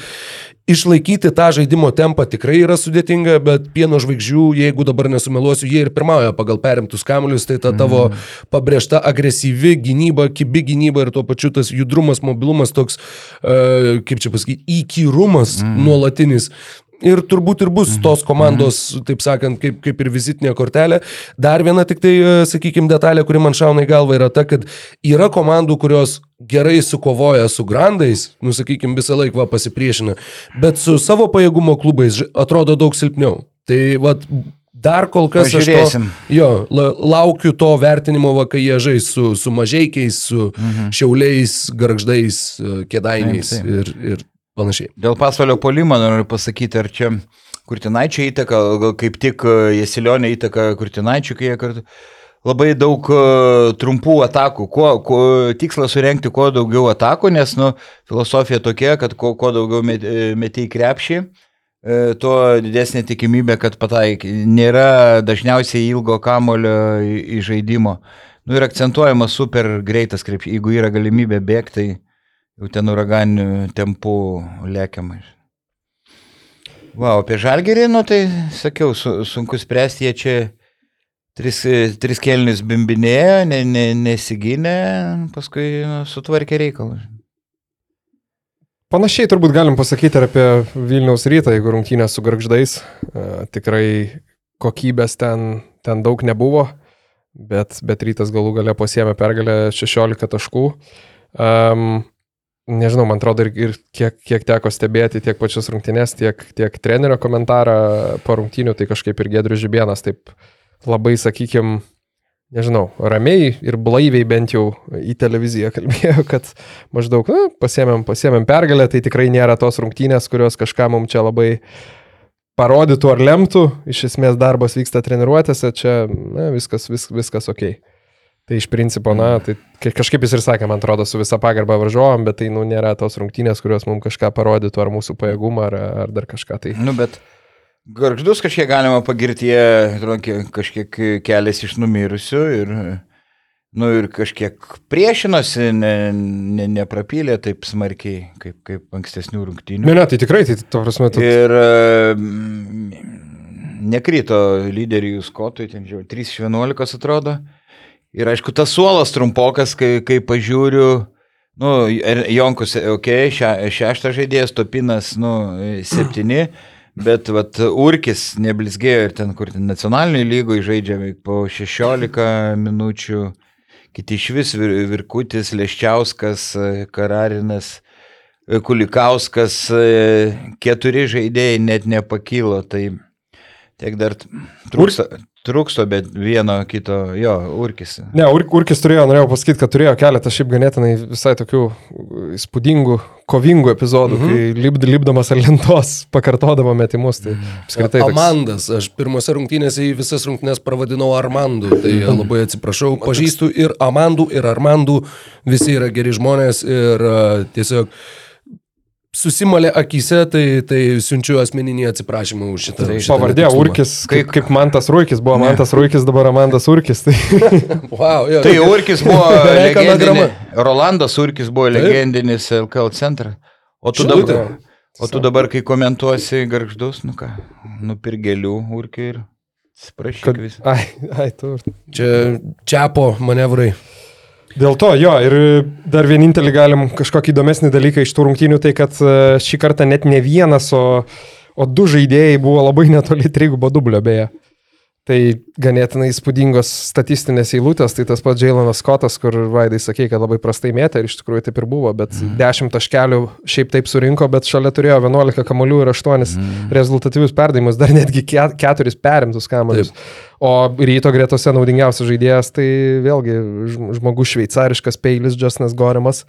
Išlaikyti tą žaidimo tempą tikrai yra sudėtinga, bet pieno žvaigždžių, jeigu dabar nesumeluosiu, jie ir pirmauja pagal perimtus kamuolius, tai ta tavo mm. pabrėžta agresyvi gynyba, kibi gynyba ir tuo pačiu tas judrumas, mobilumas, toks, uh, kaip čia pasakyti, įkyrumas mm. nuolatinis. Ir turbūt ir bus mhm. tos komandos, taip sakant, kaip, kaip ir vizitinė kortelė. Dar viena tik tai, e, sakykime, detalė, kuri man šauna į galvą, yra ta, kad yra komandų, kurios gerai sukovoja su grandais, nusakykime, visą laiką pasipriešina, bet su savo pajėgumo klubais atrodo daug silpniau. Tai vad, dar kol kas Pažiūrėsim. aš to, jo, la, laukiu to vertinimo, va, kai jie žais su, su mažiekiais, su mhm. šiauliais, garždais, e, kėdainiais taip, taip. ir, ir panašiai. Dėl pasvalio polimo noriu pasakyti, ar čia Kurtinaičio įtaka, kaip tik e, Jesilionė įtaka Kurtinaičio, kai jie kartu labai daug e, trumpų atakų. Kuo, kuo, tikslas surenkti kuo daugiau atakų, nes nu, filosofija tokia, kad kuo, kuo daugiau e, metai krepšį, tuo didesnė tikimybė, kad pataikai. Nėra dažniausiai ilgo kamulio įžaidimo. Nu, ir akcentuojamas super greitas krepšys. Jeigu yra galimybė bėgti, tai jau ten uraganinių tempų lėkiamai. Wow, apie žalgerį, nu tai sakiau, su, sunku spręsti, jie čia tris, tris kelnius bimbinėjo, ne, ne, nesigynė, paskui nu, sutvarkė reikalą. Panašiai turbūt galim pasakyti ir apie Vilniaus rytą, jeigu rungtynės su garždais. E, tikrai kokybės ten, ten daug nebuvo, bet, bet rytas galų gale pasiemė pergalę 16 taškų. Um, nežinau, man atrodo, ir, ir kiek, kiek teko stebėti tiek pačias rungtynės, tiek, tiek trenerio komentarą po rungtynių, tai kažkaip ir Gedrius Žibienas taip labai, sakykime, nežinau, ramiai ir blaiviai bent jau į televiziją (laughs) kalbėjo, kad maždaug, na, pasiemėm, pasiemėm pergalę, tai tikrai nėra tos rungtynės, kurios kažką mums čia labai parodytų ar lemtų, iš esmės darbas vyksta treniruotėse, čia na, viskas, vis, viskas ok. Tai iš principo, na, tai kažkaip jis ir sakė, man atrodo, su visa pagarba varžovom, bet tai, nu, nėra tos rungtynės, kurios mums kažką parodytų, ar mūsų pajėgumą, ar, ar dar kažką. Tai... Nu, bet Garždus kažkiek galima pagirti, jie kažkiek kelias iš numirusių ir, nu, ir kažkiek priešinosi, ne, ne, neprapylė taip smarkiai kaip, kaip ankstesnių rungtynių. Ne, ne, tai tikrai, tai to prasme, tu... Ir nekrito lyderių skotui, ten žiūrėjau, 3 iš 11 atrodo. Ir aišku, tas suolas trumpokas, kai, kai pažiūriu, nu, Jonkus, ok, še, šeštas žaidėjas, Topinas, nu, septyni. Bet vat, Urkis neblizgėjo ir ten, kur ten nacionaliniai lygoje žaidžia po 16 minučių, kiti iš vis vir, Virkutis, Leščiauskas, Kararinas, Kulikauskas, keturi žaidėjai net nepakylo, tai tiek dar trūksta, trūksto, bet vieno kito, jo, Urkis. Ne, Ur, Urkis turėjo, norėjau pasakyti, kad turėjo keletą šiaip ganėtinai visai tokių įspūdingų, kovingų epizodų, mhm. kai lipd, lipdamas ant lentos pakartodavo metimus. Tai apskritai. Toks... Amandas, aš pirmose rungtynėse į visas rungtynės pravadinau Armandu, tai mhm. labai atsiprašau, pažįstu ir Amandų, ir Armandų, visi yra geri žmonės ir uh, tiesiog susimalė akise, tai, tai siunčiu asmeninį atsiprašymą už šitą. Tai pavardė Urkis, kaip, kaip Mantas Ruikis buvo, ne. Mantas Ruikis, dabar Amandas Urkis. Tai, (laughs) wow, jo, tai Urkis buvo (laughs) legendinis. Rolandas Urkis buvo legendinis LKL centras. O tu, dabar, o tu dabar, kai komentuosi garždus, nu ką, nupirgelių Urkį ir atsiprašyk visą. Ai, ai, tu. Čia čiapo manevrai. Dėl to jo, ir dar vienintelį galim kažkokį įdomesnį dalyką iš tų rungtynių, tai kad e, šį kartą net ne vienas, o, o du žaidėjai buvo labai netoli trigubo dublio beje. Tai ganėtinai įspūdingos statistinės eilutės, tai tas pats Jailonas Skotas, kur Vaidai sakė, kad labai prastai mėtė ir iš tikrųjų taip ir buvo, bet mm. 10 taškelių šiaip taip surinko, bet šalia turėjo 11 kamolių ir 8 mm. rezultatyvius perdavimus, dar netgi 4 perimtus kamolius. O ryto gretose naudingiausias žaidėjas, tai vėlgi žmogus šveicariškas peilis, Justinas Gorimas,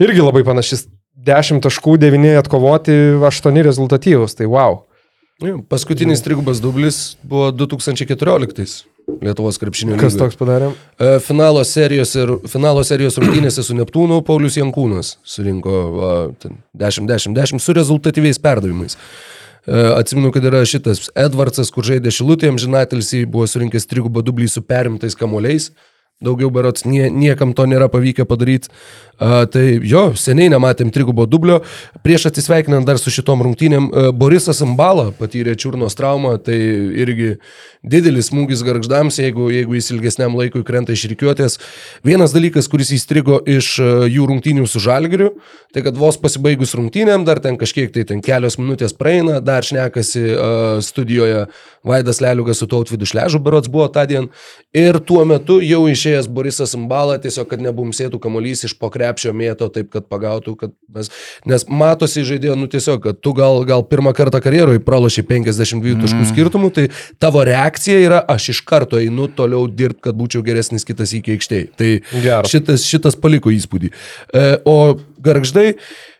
irgi labai panašis 10 taškų, 9 atkovoti, 8 rezultatyvus, tai wow. Paskutinis trigubas dublis buvo 2014. Lietuvos krepšinio lygos. Kas toks padarė? E, finalo serijos, ir, finalo serijos rungtynėse su Neptūnu Paulius Jankūnas surinko 10-10-10 su rezultatyviais perdavimais. E, atsimenu, kad yra šitas Edvardsas, kur žaidė Šilutėm, žinatelsi buvo surinkęs trigubą dublį su perimtais kamuoliais. Daugiau berots nie, niekam to nėra pavykę padaryti. A, tai jo, seniai nematėm trigubo dublio. Prieš atsisveikinant dar su šitom rungtynėm, a, Borisas Ambala patyrė čiurnos traumą, tai irgi didelis smūgis garždams, jeigu, jeigu jis ilgesniam laikui krenta iš rykiuotės. Vienas dalykas, kuris įstrigo iš a, jų rungtynių su Žalgiriu, tai kad vos pasibaigus rungtynėm, dar ten kažkiek tai ten kelios minutės praeina, dar šnekasi a, studijoje Vaidas Leliugas su Tautvidu Šležu, berots buvo tą dieną. Ir tuo metu jau išėjęs Borisas Ambala, tiesiog, kad nebumsėtų kamuolys iš pokrė krepšio mėto taip, kad pagautų, kad mes, nes matosi žaidėjo, nu tiesiog, kad tu gal, gal pirmą kartą karjeroje pralošiai 52 taškų mm. skirtumų, tai tavo reakcija yra, aš iš karto einu toliau dirbti, kad būčiau geresnis kitas iki aikštėje. Tai Gero. šitas, šitas paliko įspūdį. E, o garždai,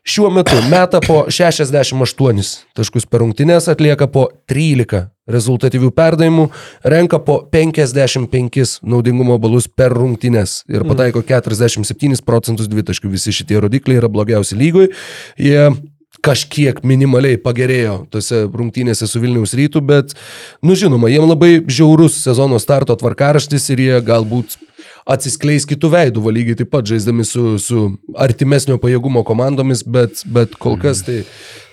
Šiuo metu meta po 68 taškus per rungtynės, atlieka po 13 rezultatyvių perdavimų, renka po 55 naudingumo balus per rungtynės ir mm. pataiko 47 procentus dvitaškių. Visi šitie rodikliai yra blogiausi lygoj. Jie kažkiek minimaliai pagerėjo tose rungtynėse su Vilniaus rytu, bet, nu žinoma, jiem labai žiaurus sezono starto tvarkaraštis ir jie galbūt atsiskleis kitų veidų, lygiai taip pat žaisdami su, su artimesnio pajėgumo komandomis, bet, bet kol kas tai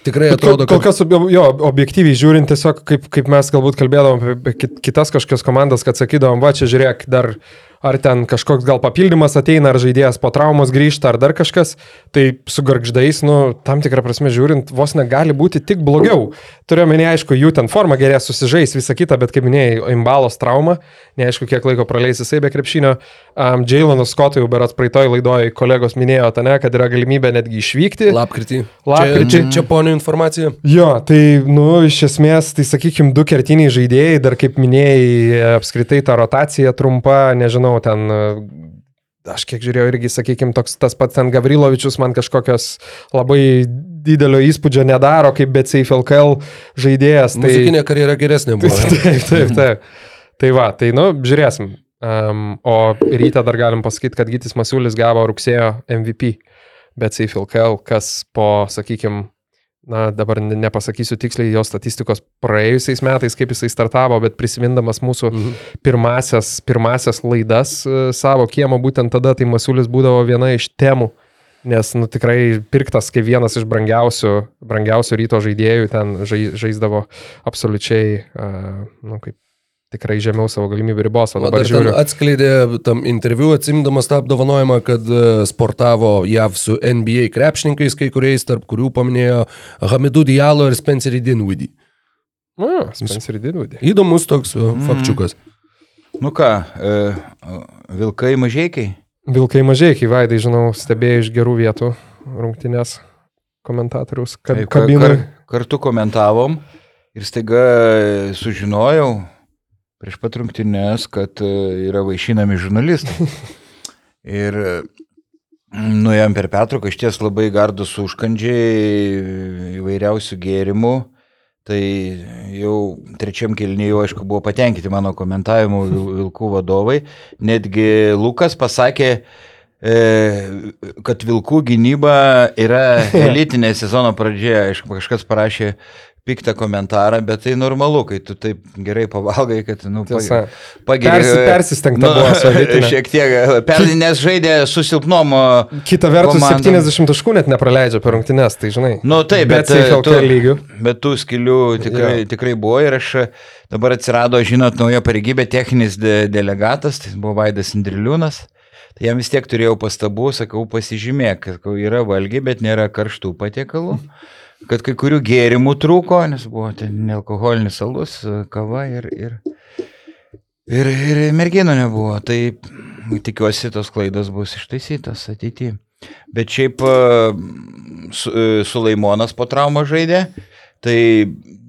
tikrai atrodo, kad... Kol kas, jo, objektyviai žiūrint, tiesiog kaip, kaip mes galbūt kalbėdavom apie kitas kažkokias komandas, kad sakydavom, va čia žiūrėk, dar ar ten kažkoks gal papildymas ateina, ar žaidėjas po traumos grįžta, ar dar kažkas, tai su garždais, nu, tam tikrą prasme žiūrint, vos negali būti tik blogiau. Turiu menį, aišku, jų ten forma gerės susižais, visa kita, bet kaip minėjai, imbalos trauma, neaišku, kiek laiko praleis jisai be krepšinio. Um, Jailonas Skotui jau berat praeitoj laidoj kolegos minėjo, ne, kad yra galimybė netgi išvykti. Lapkritį. Lapkritį. Čia, čia ponio informacija. Jo, tai, nu, iš esmės, tai sakykime, du kertiniai žaidėjai, dar kaip minėjai, apskritai ta rotacija trumpa, nežinau, nežinau, ten aš kiek žiūrėjau irgi, sakykime, toks tas pats ten Gavrilovičius man kažkokios labai didelio įspūdžio nedaro, kaip Safe LKL žaidėjas. Tai... Muzikinė karjera geresnė buvo. (laughs) Taip, taip, taip. Tai va, tai nu, žiūrėsim. Um, o ryte dar galim pasakyti, kad Gytis Masiulis gavo rugsėjo MVP, Safe LKL, kas po, sakykime, na dabar ne- nepasakysiu tiksliai jo statistikos praėjusiais metais, kaip jisai startavo, bet prisimindamas mūsų Mhm. pirmasias, pirmasias laidas e, savo kiemo, būtent tada tai Masulis būdavo viena iš temų. Nes, nu, tikrai pirktas kaip vienas iš brangiausių, brangiausių ryto žaidėjų, ten žai, žaisdavo absoliučiai, uh, nu, kaip tikrai žemiau savo galimybių ribos, o dabar žiūriu. atskleidė tam interviu, atsimdamas tą apdovanojimą, kad e, sportavo JAV su NBA krepšininkais, kai kuriais, tarp kurių paminėjo Hamidu Dialo ir Spencerį Dinwiddie. Na, Spencerį Didwoodį. Įdomus toks mm. fakčiukas. Nu ką, e, vilkai mažiekiai? Vilkai mažai, kai vaidai, žinau, stebėjo iš gerų vietų rungtynės komentatoriaus kab, Taip, ka- kabinai. kar, kartu komentavom ir staiga sužinojau prieš pat rungtynės, kad e, yra vaišinami žurnalistai. (laughs) Ir mm, nuėjom per pertrauką, iš ties labai gardus užkandžiai įvairiausių gėrimų. Tai jau trečiam kelnyje, aišku, buvo patenkinti mano komentavimu vil- vilkų vadovai. Netgi Lukas pasakė, e, kad vilkų gynyba yra (laughs) elitinė sezono pradžia. Aišku, kažkas parašė piktą komentarą, bet tai normalu, kai tu taip gerai pavalgai, kad, nu. Persi- persistengta buvo su elitine. (laughs) Šiek tiek, pernai nes žaidė su silpnom. o- Kita vertus, komandom. 70 taškų net nepraleidžia per rungtynės, tai žinai. Nu taip, bet, bet e, lygių. Bet tų skilių tikrai, Jo. tikrai buvo ir aš dabar atsirado, žinot, nauja pareigybė, techninis de delegatas, tai buvo Vaidas Indriliūnas. Tai jam vis tiek turėjau pastabų, sakau, pasižymėk, kad yra valgy, bet nėra karštų patiekalų. Kad kai kurių gėrimų trūko, nes buvo ten nealkoholinis alus, kava ir, ir, ir, ir merginų nebuvo. Tai tikiuosi, tos klaidos bus ištaisytos ateityje. Bet šiaip e, su, e, Sulaimonas po traumą žaidė, tai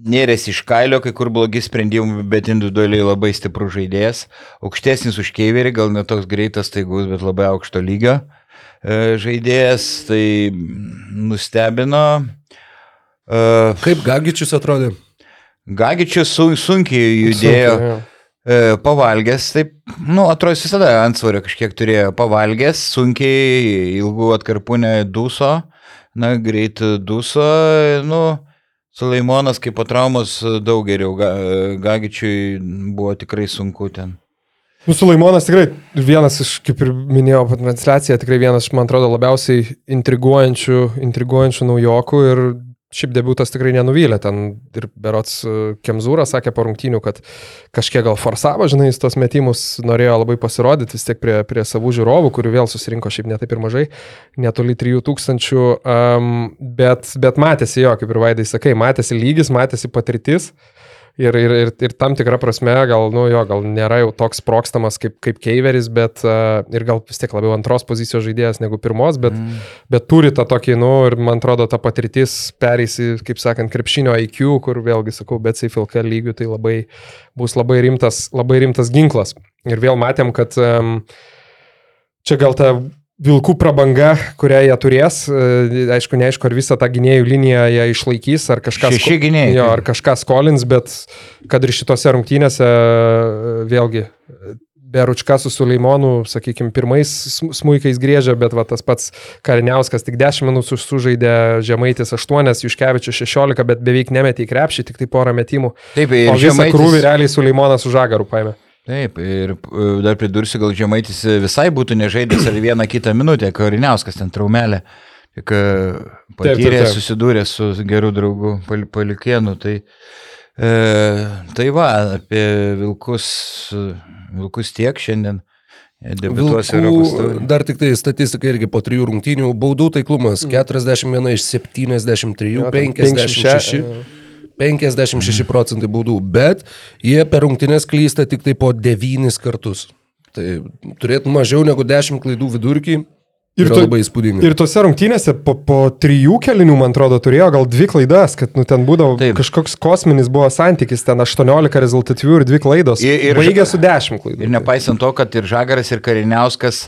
nėrės iš kailio, kai kur blogi sprendimai, bet individualiai labai stiprus žaidėjas. Aukštesnis už Keiverį, gal ne toks greitas, taigus, bet labai aukšto lygio e, žaidėjas. Tai nustebino. E, Kaip Gagičius atrodė? Gagičius sun, sunkiai judėjo. Sunkiai. E, pavalgęs, taip, nu, atrodo, jis visada antsvorio kažkiek turėjo. Pavalgęs, sunkiai, ilgų atkarpų neduso, na, greit duso, nu, Sulaimonas kaip po traumos daug geriau, Ga, Gagičiui buvo tikrai sunku ten. Nu, Sulaimonas tikrai vienas iš, kaip ir minėjau, transliacija, tikrai vienas iš, man atrodo, labiausiai intriguojančių, intriguojančių naujokų ir šiaip debutas tikrai nenuvylė. Ten ir Berots e, Kemzūra sakė po rungtynių, kad kažkiek gal forsavo, žinai, jis tos metimus norėjo labai pasirodyti vis tiek prie, prie savų žiūrovų, kurių vėl susirinko šiaip netaip ir mažai, netoli 3000, um, bet, bet matėsi jo, kaip ir Vaidai sakai, matėsi lygis, matėsi patirtis. Ir, ir, ir, ir tam tikrą prasme, gal, nu jo, gal nėra jau toks sprokstamas kaip, kaip Keiveris, bet uh, ir gal vis tiek labiau antros pozicijos žaidėjas negu pirmos, bet, mm. bet turi tą tokį, nu, ir man atrodo, ta patirtis pereisi, kaip sakant, krepšinio IQ, kur vėlgi sakau, bet CFLK lygių tai labai, bus labai rimtas, labai rimtas ginklas. Ir vėl matėm, kad um, čia gal ta Vilkų prabanga, kurią jie turės, e, aišku, neaišku, ar visą tą gynėjų liniją jie išlaikys, ar kažką, Šeši gynėjai. jo, ar kažką skolins, bet kad ir šitose rungtynėse e, vėlgi Beručka su Suleimonu, sakykime, pirmais sm- smuikais grėžia, bet va, tas pats Kariniauskas tik 10 minučių sužaidė, Žemaitis 8, Juškevičius 16, bet beveik nemetė į krepšį, tik tai porą metimų. Taip, Ir o visą Žemaitis- krūvį realiai Suleimonas už žagarų paėmė. Taip, ir e, dar pridursiu, gal Žemaitis visai būtų nežaidęs ar vieną kitą minutę, Kariniauskas ten traumelė. Tik e, patyrė, taip, taip. susidūrė su geru draugu Pal- Paliukėnu. Tai, e, tai va, apie vilkus, vilkus tiek šiandien. Vilkų, dar tik tai statistika irgi po trijų rungtynių. Baudų taiklumas 41 iš 73, Jo, ten 56. 56 procentai baudų, bet jie per rungtynės klysta tik tai po 9 kartus. Tai turėtų mažiau negu 10 klaidų vidurkį. Ir to, labai įspūdinga. Ir tose rungtynėse po, po trijų kelinių, man atrodo, turėjo gal dvi klaidas, kad nu, ten būdavo. Taip. kažkoks kosminis buvo santykis, ten 18 rezultatyvių ir dvi klaidos. Ir- ir- Baigė su 10 klaidų. Ir nepaisant to, kad ir Žagaras, ir Kariniauskas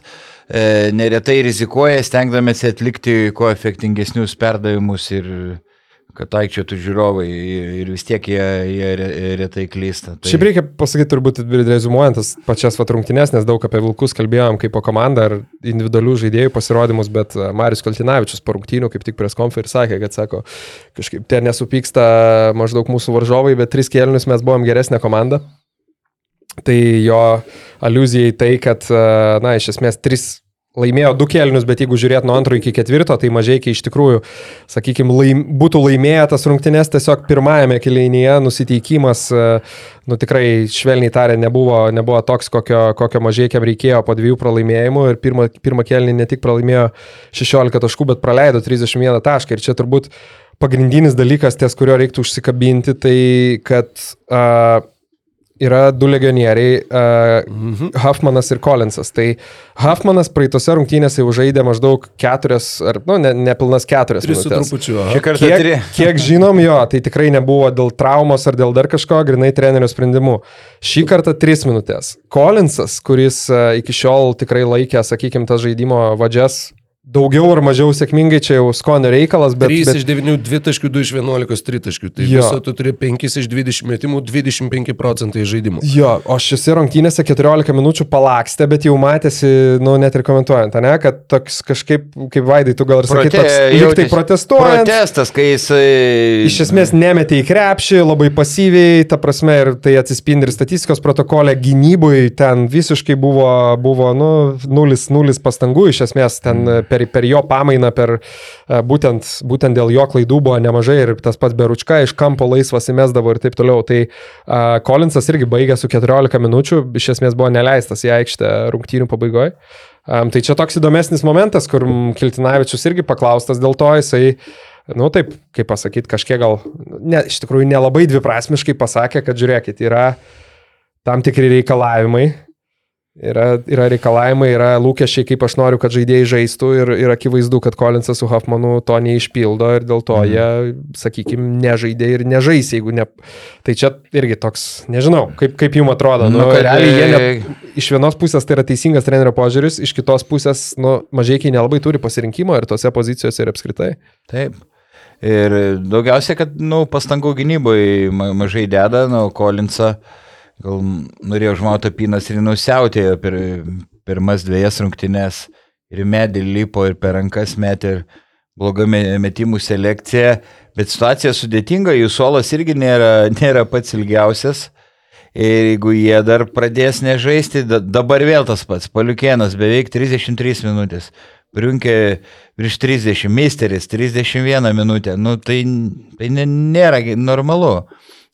e, neretai rizikuoja, stengdamėsi atlikti kuo efektingesnius perdavimus ir kad aikčiotų žiūrovai ir, ir vis tiek jie, jie re- retai klysta. Tai... Šiaip reikia pasakyti, turbūt rezumuojant tas pačias vat rungtynes, nes daug apie Vilkus kalbėjom kaip po komandą ar individualių žaidėjų pasirodymus, bet e, Marius Kaltinavičius po rungtynių kaip tik pries konfer sakė, kad sako, kažkaip ten nesupyksta maždaug mūsų varžovai, bet tris kėlinius mes buvom geresnė komanda. Tai jo aluzija į tai, kad, e, na, iš esmės, tris laimėjo du kelnius, bet jeigu žiūrėt nuo antro iki ketvirto, tai mažai iki iš tikrųjų, sakykime, laim, būtų laimėję tas rungtynės tiesiog pirmajame kelynyje nusiteikimas, e, nu tikrai švelniai tariant, nebuvo, nebuvo toks, kokio, kokio mažai kiam reikėjo po dviejų pralaimėjimų. Ir pirmą, pirmą kelnį ne tik pralaimėjo 16 taškų, bet praleido 31 tašką. Ir čia turbūt pagrindinis dalykas, ties kurio reiktų užsikabinti, tai kad uh, yra du legionieriai, uh, mhm. Huffmanas ir Collinsas. Tai Huffmanas praeitose rungtynėse jau žaidė maždaug keturias, ar, nu, ne, nepilnas keturias. Tris trupučiu. Kiek, tri. kiek žinom jo, tai tikrai nebuvo dėl traumos ar dėl dar kažko, grinai trenerio sprendimu. Šį kartą 3 minutės. Collinsas, kuris e, iki šiol tikrai laikė, sakykime, tas žaidimo vadžias daugiau ar mažiau sėkmingai, čia jau skonio reikalas, bet... 3 bet iš 9, 2 taškių, 2 iš 11 tritaškių. Tai Jo. viso tu turi 5 iš 20 metimų, 25 procentai žaidimų. Jo, o šiuose rungtynėse 14 minučių palakstė, bet jau matėsi, nu, net ir komentuojant, ne, kad toks kažkaip, kaip Vaidai, tu gal ir sakai, Prote- toks lyg tai protestuojant. Protestas, kai jisai... Iš esmės nemetė į krepšį, labai pasyviai, ta prasme, ir tai atsispindi ir statistikos protokole gynybui, ten visiškai buvo, buvo nu, nulis, nulis pastangų, iš esmės ten per, per jo pamainą, per e, būtent, būtent dėl jo klaidų buvo nemažai ir tas pats Beručka iš kampo laisvas įmesdavo ir taip toliau. Tai uh, Kolinsas irgi baigė su 14 minučių, iš esmės buvo neleistas į aikštę rungtynių pabaigoje. Um, tai čia toks įdomesnis momentas, kur Kiltinavičius irgi paklaustas dėl to, jisai nu taip, kaip pasakyti, kažkiek gal, ne, iš tikrųjų nelabai dviprasmiškai pasakė, kad žiūrėkit, yra tam tikri reikalavimai, yra, yra reikalavimai, yra lūkesčiai, kaip aš noriu, kad žaidėjai žaistų ir, ir akivaizdu, kad Kolinsas su Hoffmanu to neišpildo ir dėl to jie, sakykime, nežaidė ir nežais, jeigu ne... Tai čia irgi toks, nežinau, kaip, kaip jums atrodo, nu, Nu, realiai jie ne, e, iš vienos pusės tai yra teisingas trenerio požiūris, iš kitos pusės, nu, mažai nelabai turi pasirinkimo ir tose pozicijose ir apskritai. Taip. Ir daugiausia, kad nu, pastangų gynyboje ma mažai deda, nu, Kolinsą gal norėjo žmauti apinas ir nusiautėjo per pirmas dviejas rungtynes ir medį lipo ir per rankas metė ir bloga me- metimų selekcija, bet situacija sudėtinga, jų suolas irgi nėra, nėra pats ilgiausias. Ir jeigu jie dar pradės nežaisti, da, dabar vėl tas pats, paliukienas beveik 33 minutės. Priunkė virš 30, misteris 31 minutę. Nu, tai, tai nėra normalu,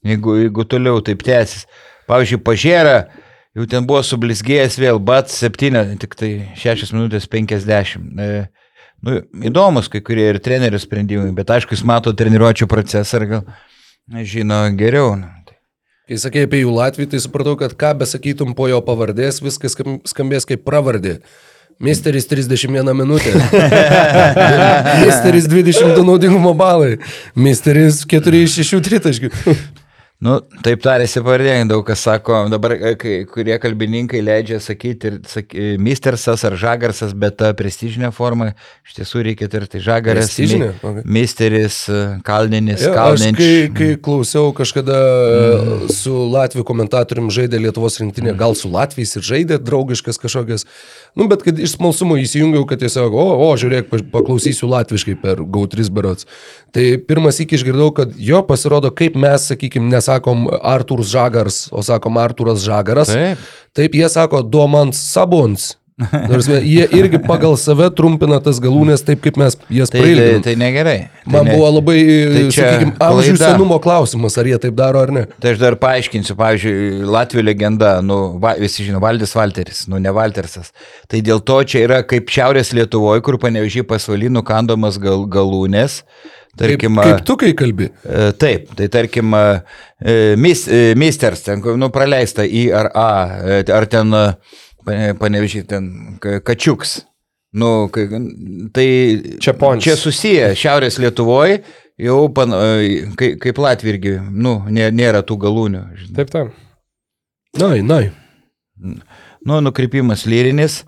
jeigu, jeigu toliau taip tęsis. Pavyzdžiui, pažėra, jau ten buvo sublizgėjęs vėl, bat 7, tik tai 6 minutės 50. E, nu, įdomus kai kurie ir trenerių sprendimai, bet aišku, jis mato treniruočio procesą ir gal žino geriau. nu. Kai sakė apie jų Latvijį, tai supratau, kad ką besakytum po jo pavardės, viskas skam- skambės kaip pravardė. Misteris 31 minutė. (laughs) Misteris 22 naudingumo balai. Misteris 4 iš 6 tritaškių. Nu, taip tarėsi pavardė, daug kas sako, dabar e, kai, kurie kalbininkai leidžia sakyti ir saky, Mistersas ar Žagarsas, bet ta prestižinė forma, iš tiesų reikia tarti Žagaras, mi- Okay. Misteris, e, Kalninis, Jo, aš Kalninis. kai, kai klausiau kažkada mm. su Latvijų komentatorium žaidė Lietuvos rinktinė, gal su Latvijais ir žaidė draugiškas kažkokias, nu bet kad iš smalsumo įsijungiau, kad tiesiog, o, o žiūrėk, pa- paklausysiu latviškai per GAU3 berots. Tai pirmas iki išgirdau, kad jo pasirodo, kaip mes, sakykime, nesakom Artūras Žagars, o sakom Artūras Žagaras. Taip. Taip jie sako Domans Sabons. Nors (laughs) jie irgi pagal save trumpina tas galūnės taip, kaip mes jas Tai, tai, prailginam. tai negerai. Tai Man ne, buvo labai, Tai čia sakykime, amžių klaida. senumo klausimas, ar jie taip daro ar ne. Tai aš dar paaiškinsiu, pavyzdžiui, Latvijų legenda, nu, va, visi žino, Valdis Valteris, nu, ne Valtersas. Tai dėl to čia yra kaip Šiaurės Lietuvoje, kur panevežį pasvalinų kandomas gal, galūnės. Tarkim, kaip, kaip tu kai kalbi? E, Taip, tai tarkim, e, mis, e, misters, ten, nu, praleista į ar A, ar ten, panevežiai, ten, ka- kačiuks. Nu, tai Čia ponis. čia susiję Šiaurės Lietuvoje, jau pan, e, kai, kaip Latvija irgi, nu, nė- nėra tų galūnių. žinai. Taip, taip. Na, na. Nu, nukrypimas lyrinis.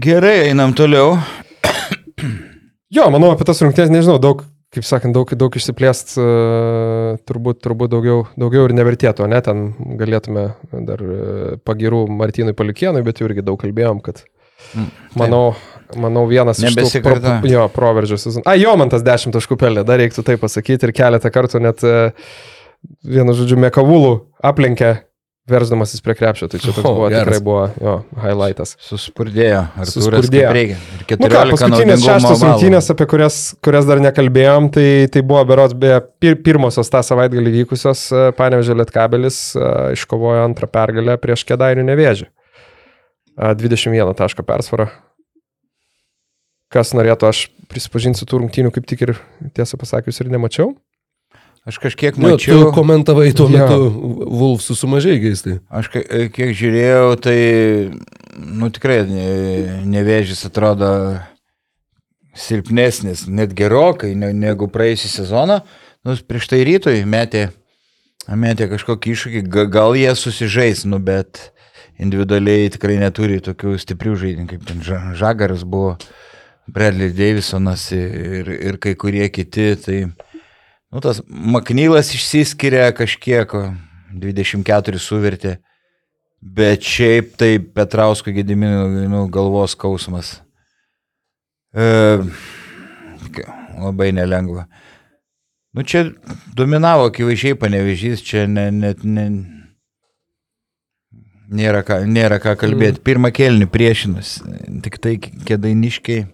Gerai, einam toliau. Jo, manau, apie tas rungtynės nežinau, daug kaip sakant, daug, daug išsiplėst, uh, turbūt, turbūt daugiau, daugiau ir nevertėtų, ne, ten galėtume dar uh, pagirų Martynui Palikienui, bet jau irgi daug kalbėjom, kad Mm, manau, manau vienas iš pro, jo, proveržio sezonų. A, jo, man tas 10 taškų pelė, dar reiktų tai pasakyti ir keletą kartų net uh, vienu žodžiu Mekavulų aplenkė verždamasis prie krepšio, tai čia toks O, buvo, geras. tikrai buvo jo, highlightas. Suspurdėjo. Artūras Suspurdėjo. Reikia. Ir Nu ką, 14 paskutinės šeštos rungtynės, apie kurias, kurias dar nekalbėjom, tai, tai buvo berots beje pir, pirmosios tą savaitgalį vykusios e, Panevežė Lietkabelis e, iškovojo antrą pergalę prieš Kedainių nevėžį. E, 21 taško persvarą. Kas norėtų, aš prisipažinsiu tų rungtynių kaip tik ir tiesą pasakius ir nemačiau. Aš kažkiek Jo, tu mačiau. komentavai tuo Jo. metu Vulfsų sumažai keistai. Aš kiek žiūrėjau, tai, nu tikrai, ne- nevėžys atrodo silpnesnis, net gerokai ne, negu praėjusią sezoną. Nu, prieš tai rytoj metė, metė kažkokį iššūkį, ga- gal jie susižais, nu, bet individualiai tikrai neturi tokių stiprių žaidimų, kaip ten Ža- Žagaras buvo, Bradley Davisonas ir, ir kai kurie kiti. Tai, nu, tas Maknylas išsiskiria kažkiek, o 24 suvertė. Bet šiaip tai Petrausko gediminų nu, galvos skausmas. E, labai nelengva. Nu čia dominavo akivaizdžiai panevežys, čia ne, net ne, nėra, ką, nėra ką kalbėti. Pirmą kelnį priešinus, tik tai kėdainiškiai,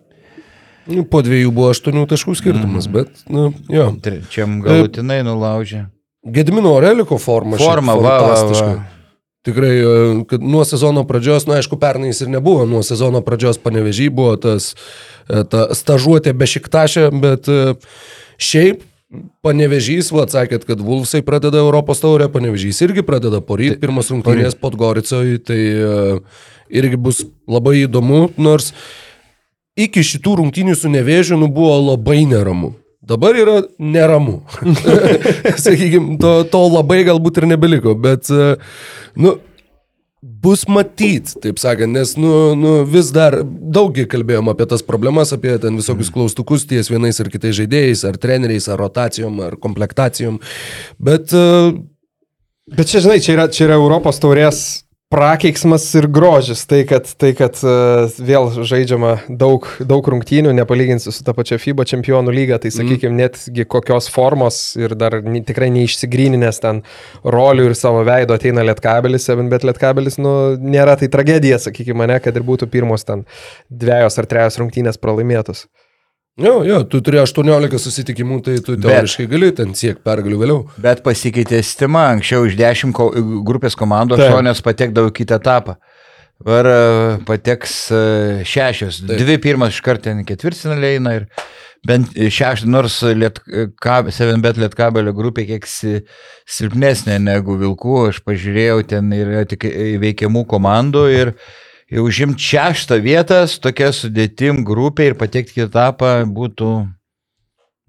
po dviejų buvo aštuonių taškų skirtumas, Mhm. bet, nu, jo. trečiam galutinai nulaužė. Gedimino Oreliko forma. Forma, va, va, va. Tikrai, e, kad nuo sezono pradžios, na aišku, pernai jis ir nebuvo, nuo sezono pradžios panevežy buvo tas e, ta stažuotė be šiktašė, bet e, šiaip panevežys, va, atsakėt, kad Vulfsai pradeda Europos taurę, panevežys irgi pradeda poryt, pirmas rungtynės Podgoricoj, tai irgi bus labai įdomu, nors iki šitų rungtynių su nevėžiu nu, buvo labai neramu. Dabar yra neramu. (laughs) Sakykime, to, to labai galbūt ir nebeliko, bet, e, nu, bus matyt, taip sakant, nes, nu, nu, vis dar daugiai kalbėjom apie tas problemas, apie ten visokius klaustukus ties vienais ar kitais žaidėjais, ar treneriais, ar rotacijom, ar komplektacijom, bet uh, Bet čia, žinai, čia yra, čia yra Europos taurės prakeiksmas ir grožis. Tai, kad, tai, kad uh, vėl žaidžiama daug, daug rungtynių, nepalyginsi su ta pačia FIBA čempionų lyga, tai sakykime, netgi kokios formos ir dar tikrai neišsigryninės ten rolių ir savo veido ateina lietkabelis, bet lietkabelis, nu, nėra tai tragedija, sakykime, ne, kad ir būtų pirmos ten dviejos ar trejos rungtynės pralaimėtos. Jo, jo, tu turi 18 susitikimų, tai tu Bet- teoriškai gali ten siek pergalių vėliau. Bet pasikeitė sistema, anksčiau iš 10 ko, grupės komandų Taip. 8 patekdavo į kitą etapą. Dabar e, pateks e, šešios. Taip. Dvi pirmas iš karto ketvirtinaliai eina ir bent šeštą, nors liet, kab, 7bet lietkabelio grupė kiek si, silpnesnė negu Vilkų, aš pažiūrėjau, ten yra tik veikiamų komandų ir užimti šeštą vietą tokia sudėtim grupė ir patekti į etapą būtų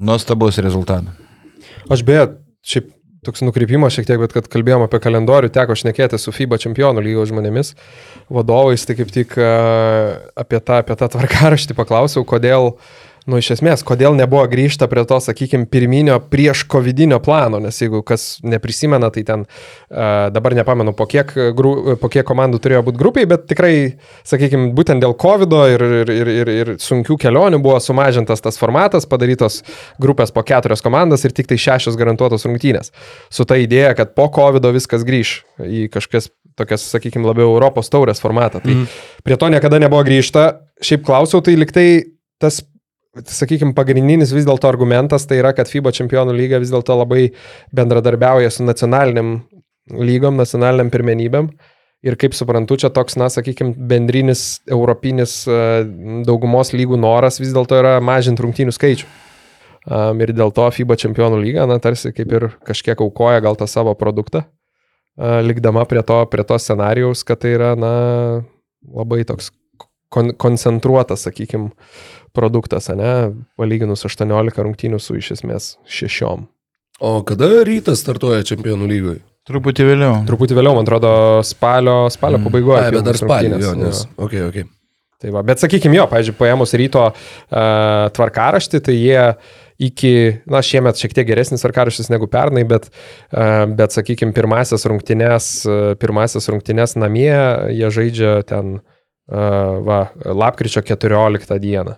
nuostabus rezultatas. Aš beje, šiaip toks nukrypimas šiek tiek, bet kad kalbėjom apie kalendorių, teko šnekėti su FIBA čempionų lygos žmonėmis, vadovais, tai kaip tik apie tą, apie tą tvarkaraštį paklausiau, kodėl, nu iš esmės, kodėl nebuvo grįžta prie to, sakykime, pirminio prieš covidinio plano, nes jeigu kas neprisimena, tai ten dabar nepamenu, po kiek, gru, po kiek komandų turėjo būti grupiai, bet tikrai, sakykime, būtent dėl COVID ir, ir, ir, ir, ir sunkių kelionių buvo sumažintas tas formatas, padarytos grupės po keturias komandas ir tik tai šešios garantuotos rungtynės. Su ta idėja, kad po COVID viskas grįž į kažkokias tokias, sakykime, labiau Europos taurės formatą. Tai mm. prie to niekada nebuvo grįžta. Šiaip klausiau, tai liktai tas sakykime, pagrindinis vis dėlto argumentas tai yra, kad FIBA čempionų lyga vis dėlto labai bendradarbiauja su nacionaliniam lygom, nacionaliniam pirmenybėm. Ir kaip suprantu, čia toks, na, sakykime, bendrinis europinis e, daugumos lygų noras vis dėlto yra mažinti rungtynių skaičių. Ir dėl to FIBA čempionų lyga, na, tarsi kaip ir kažkiek aukoja gal tą savo produktą, uh, likdama prie to, prie to scenarijaus, kad tai yra, na, labai toks kon koncentruotas, sakykime, produktas, ne, palyginus 18 rungtynių su iš esmės šešiom. O kada rytas startuoja čempionų lygoje? Truputį vėliau. Truputį vėliau, man atrodo, spalio, spalio Mm. pabaigoje. Ai, bet dar rungtynės, jo, nes. jo. Okay, okay. Tai va, bet sakykime jo, pavyzdžiui, paėmus ryto uh, tvarkaraštį, tai jie iki, na, šiemet šiek tiek geresnis tvarkaraštis negu pernai, bet, uh, bet sakykime, pirmasis rungtynės, uh, pirmasis rungtynės namie jie žaidžia ten, uh, va, lapkričio 14 dieną.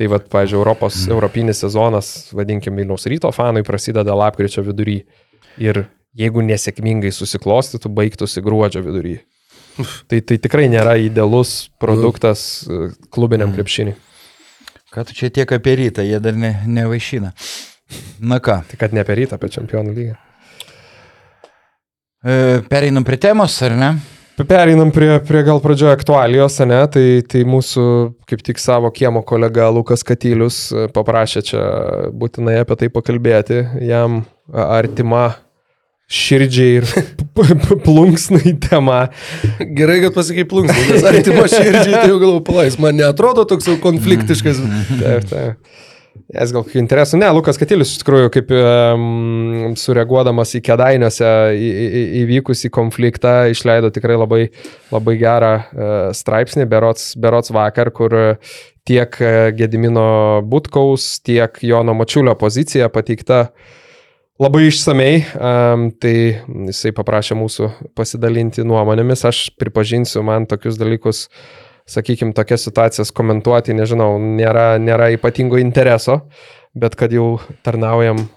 Tai vad, pavyzdžiui, Europos, mm. europinis sezonas, vadinkim, Vilniaus ryto fanui prasideda lapkričio vidury. Ir jeigu nesėkmingai susiklostytų, baigtųsi gruodžio vidury. Tai, tai tikrai nėra idealus produktas e, klubiniam krepšiniui. Ką tu čia tiek apie rytą, jie dar ne, nevaišina. Na ką. Tik kad ne apie rytą, apie čempionų lygą. E, pereinam prie temos, ar ne? Pereinam prie, prie gal pradžioje aktualijos, ne? Tai, tai mūsų kaip tik savo kiemo kolega Lukas Katylius e, paprašė čia būtinai apie tai pakalbėti. Jam artima širdžiai ir (laughs) plunksnai tema. Gerai, kad pasakai plunksnai, nes artimo širdžiai, tai jau galvoju, palais, man netrodo toks jau konfliktiškas. Taip, taip. Es gal kokių interesų. Ne, Lukas Katilis iš tikrųjų kaip um, sureaguodamas į kedainiuose įvykusį konfliktą išleido tikrai labai, labai gerą uh, straipsnį, berots, berots vakar, kur tiek Gedimino Butkaus, tiek Jono Mačiulio pozicija pateikta uh, labai išsamei, um, tai jisai paprašė mūsų pasidalinti nuomonėmis. Aš pripažinsiu, man tokius dalykus, sakykime, tokias situacijas komentuoti, nežinau, nėra, nėra ypatingo intereso, bet kad jau tarnaujam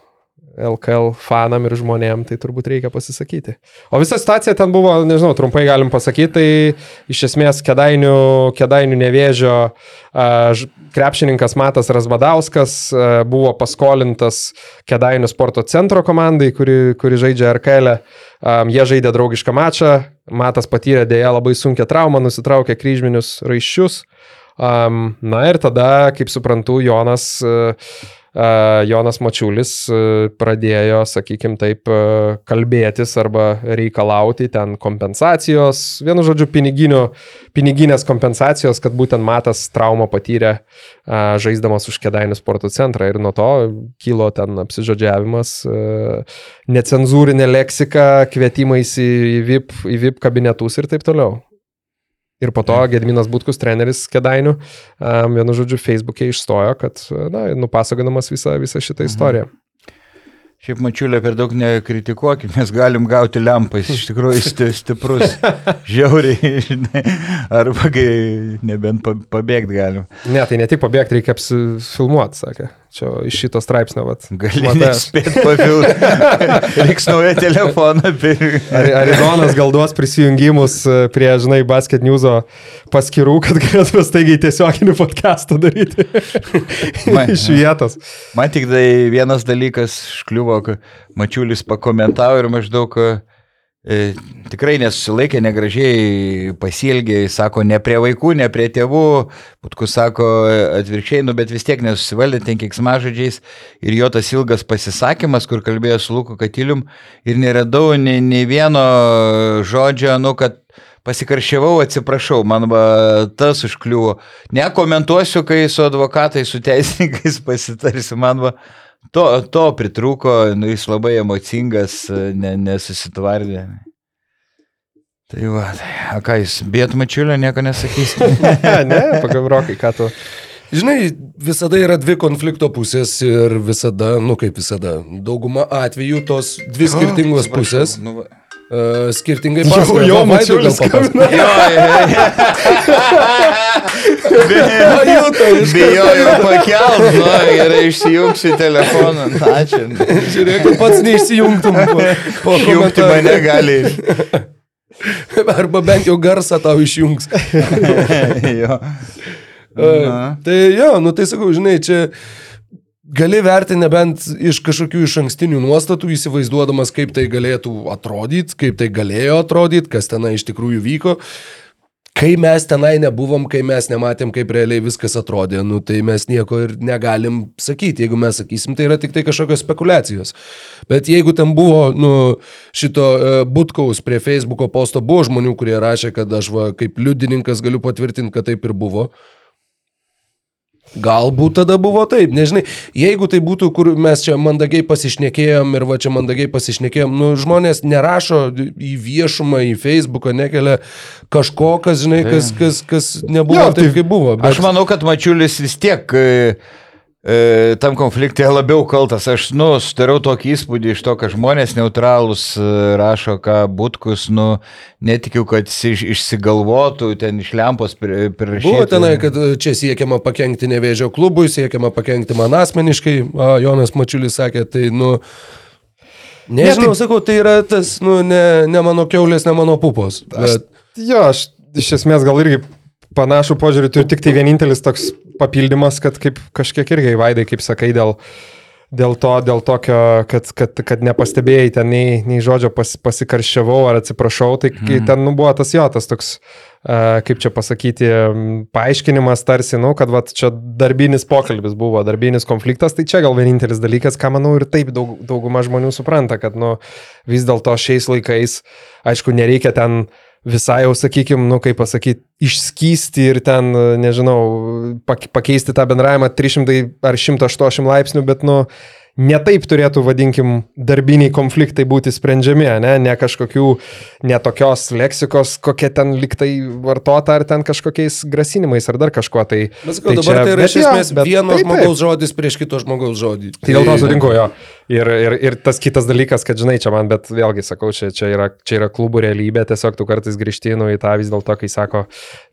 LKL fanam ir žmonėm, tai turbūt reikia pasisakyti. O visa situacija ten buvo, nežinau, trumpai galim pasakyti, tai iš esmės kedainių, kedainių nevėžio krepšininkas Matas Razbadauskas buvo paskolintas kedainių sporto centro komandai, kuri, kuri žaidžia RKL. Um, jie žaidė draugišką mačą, Matas patyrė dėja labai sunkę traumą, nusitraukė kryžminius raiščius. Na ir tada, kaip suprantu, Jonas uh, Jonas Mačiulis pradėjo, sakykime taip, kalbėtis arba reikalauti ten kompensacijos, vienu žodžiu, piniginės kompensacijos, kad būtent Matas traumą patyrė žaisdamas už Kedainių sporto centrą ir nuo to kilo ten apsižodžiavimas, necenzūrinė leksika, kvietimais į VIP, į VIP kabinetus ir taip toliau. Ir po to Gedminas Butkus, treneris Kedainių, um, vienu žodžiu, Facebook'e išstojo, kad, na, nupasakodamas visą, visą šitą mhm. istoriją. Šiaip mačiulė per daug nekritikuokime, mes galim gauti lempą, jis iš tikrųjų (laughs) stiprus, žiauriai, žinai, arba kai nebent pabėgti galim. Ne, tai ne tik pabėgti, reikia apsifilmuoti, sakė. Čia iš šito straipsnio, vat. Gali spėti pafilmuoti. (laughs) Reiks naują telefoną. ar, ar Idonas gal duos prisijungimus e, prie, žinai, Basket News paskirų, kad galėtume staigiai tiesioginį podcastą daryti man, (laughs) iš vietos. Man tik tai vienas dalykas škliuvo, mačiulis pakomentavo ir maždaug E, tikrai nesusilaikė, negražiai pasielgė, sako, ne prie vaikų, ne prie tėvų, Putkus sako atvirkščiai, nu bet vis tiek nesusivaldė ten kiksmažodžiais ir jo tas ilgas pasisakymas, kur kalbėjo su Luku Katilium ir neradau nei, nei vieno žodžio, nu kad pasikaršiavau, atsiprašau, man va, tas užkliuvo. Nekomentuosiu, kai su advokatais, su teisininkais pasitarsiu, man va, To, to pritruko, nu, jis labai emocingas, ne, nesusitvardė. Tai va, a ką jūs, bėt mačiulio, nieko nesakys. (laughs) ne, ne, pagalvokai, ką tu. Žinai, visada yra dvi konflikto pusės ir visada, nu kaip visada, dauguma atvejų tos dvi skirtingos oh, pusės. Nu, va. Uh, skirtingai pasakoja. Jo, jo mačiau, gal papasakoja. Jo, jo, jo. Bijojau pakelt, nu, gerai, išsijungsiu telefoną. Ačiū. Žiūrėk, pats neišsijungtum. Po Išjungti mane gali. Arba bent jau garsą tau išjungs. (laughs) jo. Uh, tai jo, nu tai sakau, žinai, čia gali vertinti nebent iš kažkokių iš ankstinių nuostatų, įsivaizduodamas, kaip tai galėtų atrodyti, kaip tai galėjo atrodyti, kas tenai iš tikrųjų vyko. Kai mes tenai nebuvom, kai mes nematėm, kaip realiai viskas atrodė, nu, tai mes nieko ir negalim sakyti. Jeigu mes sakysim, tai yra tik tai kažkokios spekulacijos. Bet jeigu ten buvo, nu, šito uh, Butkaus prie Facebook'o posto buvo žmonių, kurie rašė, kad aš va, kaip liudininkas galiu patvirtinti, kad taip ir buvo, Galbūt tada buvo taip, nežinai, jeigu tai būtų, kur mes čia mandagiai pasišnekėjom ir va čia mandagiai pasišnekėjom, nu, žmonės nerašo į viešumą, į Facebooką, nekelia kažko, kas, žinai, kas, kas, kas nebuvo Jo, taip, tai- kaip buvo. Aš manau, kad Mačiulis vis tiek e, e, tam konflikte (laughs) labiau kaltas. Aš, nu, sudarau tokį įspūdį iš to, kad žmonės neutralūs e, rašo, ką būtkus, nu, netikiu, kad jis iš- išsigalvotų, ten iš lempos prirašytų. Buvo tenai, kad e, čia siekiama pakengti nevėžio klubui, siekiama pakengti man asmeniškai, a, Jonas Mačiulis sakė, tai, nu, nežinau, Ne, tai- sakau, tai yra tas, nu, ne, ne mano keulės, ne mano pupos. Bet, Jo, aš iš esmės gal irgi panašų požiūrį turiu, tik tai vienintelis toks papildymas, kad kaip kažkiek irgi vaidai, kaip sakai, dėl, dėl to, dėl tokio, kad, kad, kad nepastebėjai ten nei, nei žodžio pas, pasikarščiavau ar atsiprašau, tai kai ten nu, buvo tas jo, tas toks, uh, kaip čia pasakyti, paaiškinimas tarsi, nu, kad vat, čia darbinis pokalbis buvo, darbinis konfliktas, tai čia gal vienintelis dalykas, ką manau ir taip daug, dauguma žmonių supranta, kad nu, vis dėlto šiais laikais, aišku, nereikia ten visai jau, sakykime, nu, kaip pasakyti, išskysti ir ten, nežinau, pak- pakeisti tą bendravimą 300 ar 180 laipsnių, bet, nu, netaip turėtų, vadinkim, darbiniai konfliktai būti sprendžiami, ne, ne kažkokių netokios leksikos, kokia ten liktai vartota, ar ten kažkokiais grasinimais, ar dar kažkuo. Tai, bet sakau, dabar tai yra iš esmės bet vieno taip, taip. žmogaus žodis prieš kito žmogaus žodį. Tai dėl to sutinku jo. Ir, ir, ir tas kitas dalykas, kad žinai, čia man, bet vėlgi sakau, čia, čia, yra, čia yra klubų realybė, tiesiog tu kartais grįžti nu, į tą vis dėlto, kai sako,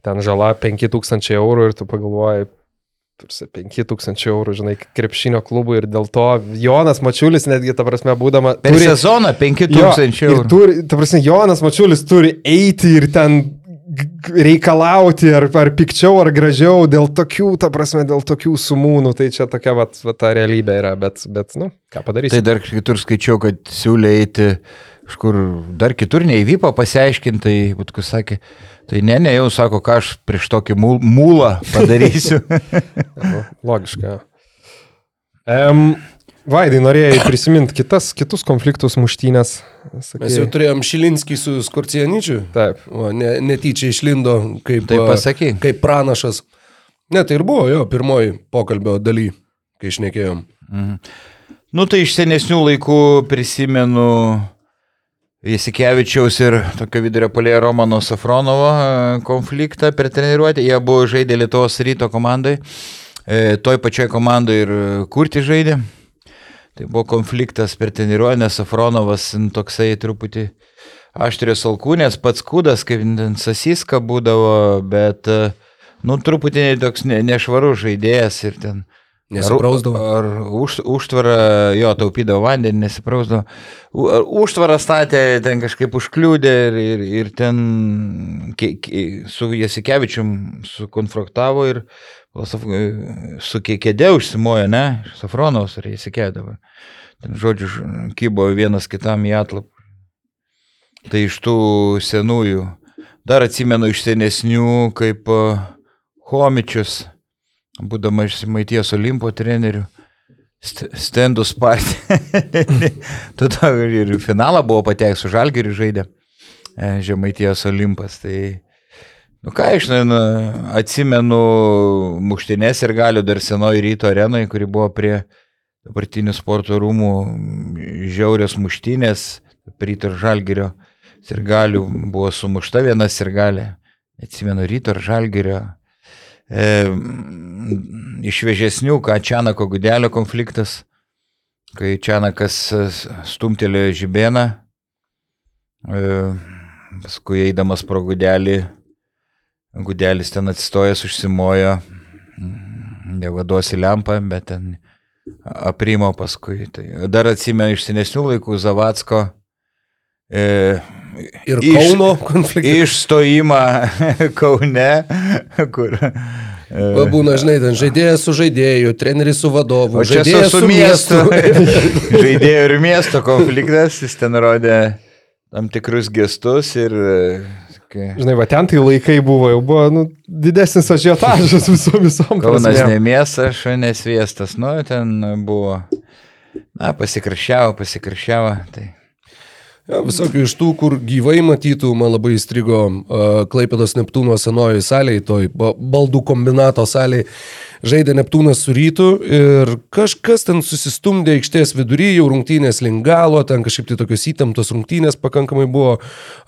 ten žala 5000 eurų ir tu pagalvoji, tarsi 5000 eurų, žinai, krepšinio klubų ir dėl to Jonas Mačiulis netgi, ta prasme, būdama... Per sezoną 5000 ir eurų. turi, ta prasme, Jonas Mačiulis turi eiti ir ten reikalauti, ar, ar pikčiau, ar gražiau, dėl tokių, ta prasme, dėl tokių sumų, nu, tai čia tokia, vat, vat, ta realybė yra, bet, bet nu, ką padarysi. Tai dar kitur skaičiau, kad siūlė eiti kažkur dar kitur neįvyko pasiaiškinti, tai Butkus sakė, tai ne, ne, jau sako, ką aš prieš tokį mūl- mūlą padarysiu. (laughs) Logiška. Um, Vaidai, norėjai prisiminti kitas, kitus konfliktus muštynės. Sakai, Mes jau turėjom Šilinskį su Skorcianičiu. Taip. O, ne, netyčia išlindo kaip, Tai pasakyk. kaip pranašas. Ne, tai ir buvo jo pirmoji pokalbio daly, kai išnekėjom. nu tai iš senesnių laikų prisimenu Jasikevičiaus ir tokio vidurio polėjo Romano Safronovo konfliktą per treniruotę. Jie buvo žaidę Lietuvos ryto komandai. E, toj pačioj komandai ir Kurti žaidė. Tai buvo konfliktas per treniruotę, nes Safronovas n, toksai truputį aštrios alkūnės, pats kūdas, kaip sasiska būdavo, bet, e, nu, truputį toks ne, nešvarus žaidėjas ir ten Nesiprausdavo. Ar, ar už, užtvarą, jo, taupydavo vandenį, nesiprausdavo. U- ar Užtvarą statė, ten kažkaip užkliūdė ir, ir, ir ten ke, ke, su Jasikevičium sukonfraktavo ir Saf- su kėdė užsimojo, ne, Safronaus ar Jasikevičius. Ten, žodžiu, kybo vienas kitam į atlapą. Tai iš tų senųjų. Dar atsimenu iš senesnių, kaip a, Homičius būdama iš Maities Olimpo trenerių, st- stendus partija. (laughs) Tada ir finalą buvo patekęs su Žalgiriu žaidė e, Žemaities Olimpas. Tai, nu ką aš nu, atsimenu muštinės ir galiu dar senoji ryto arenai, kuri buvo prie dabartinių sporto rūmų žiaurios muštinės, ryto ir Žalgirio. Ir galių buvo sumušta viena ir galė. Atsimenu ryto ir Žalgirio e, iš vėžesnių, ką Čianako gudelio konfliktas, kai Čianakas e, stumtelėjo žibėną, e, paskui eidamas pro gudelį, gudelis ten atsistojęs užsimojo, nevaduosi lempą, bet ten aprimo paskui. Tai dar atsimenu iš senesnių laikų Zavatsko. E, Ir Iš- Kauno konfliktas. Išstojimą (laughs) Kaune, kur. e, Va būna, žinai, ten žaidėjas su žaidėju, treneris su vadovu, O čia su, žaidėjas su miestu. (laughs) Žaidėjų ir miesto (laughs) konfliktas, jis ten rodė tam tikrus gestus ir... e, Žinai, va ten tai laikai buvo, jau buvo nu, didesnis ažiotažas visom visom. Kaunas ne miestas, šaunės viestas, nu, ten buvo... Na, pasikaršiavo, pasikaršiavo. Tai. Ja, visokių iš tų, kur gyvai matytų, man labai įstrigo uh, Klaipėdos Neptūno senoji salė, toj ba- baldų kombinato salė. Žaidė Neptūnas su rytu ir kažkas ten susistumdė aikštės vidury, jau rungtynės link galo, ten kažkaip tai tokios įtemptos rungtynės pakankamai buvo,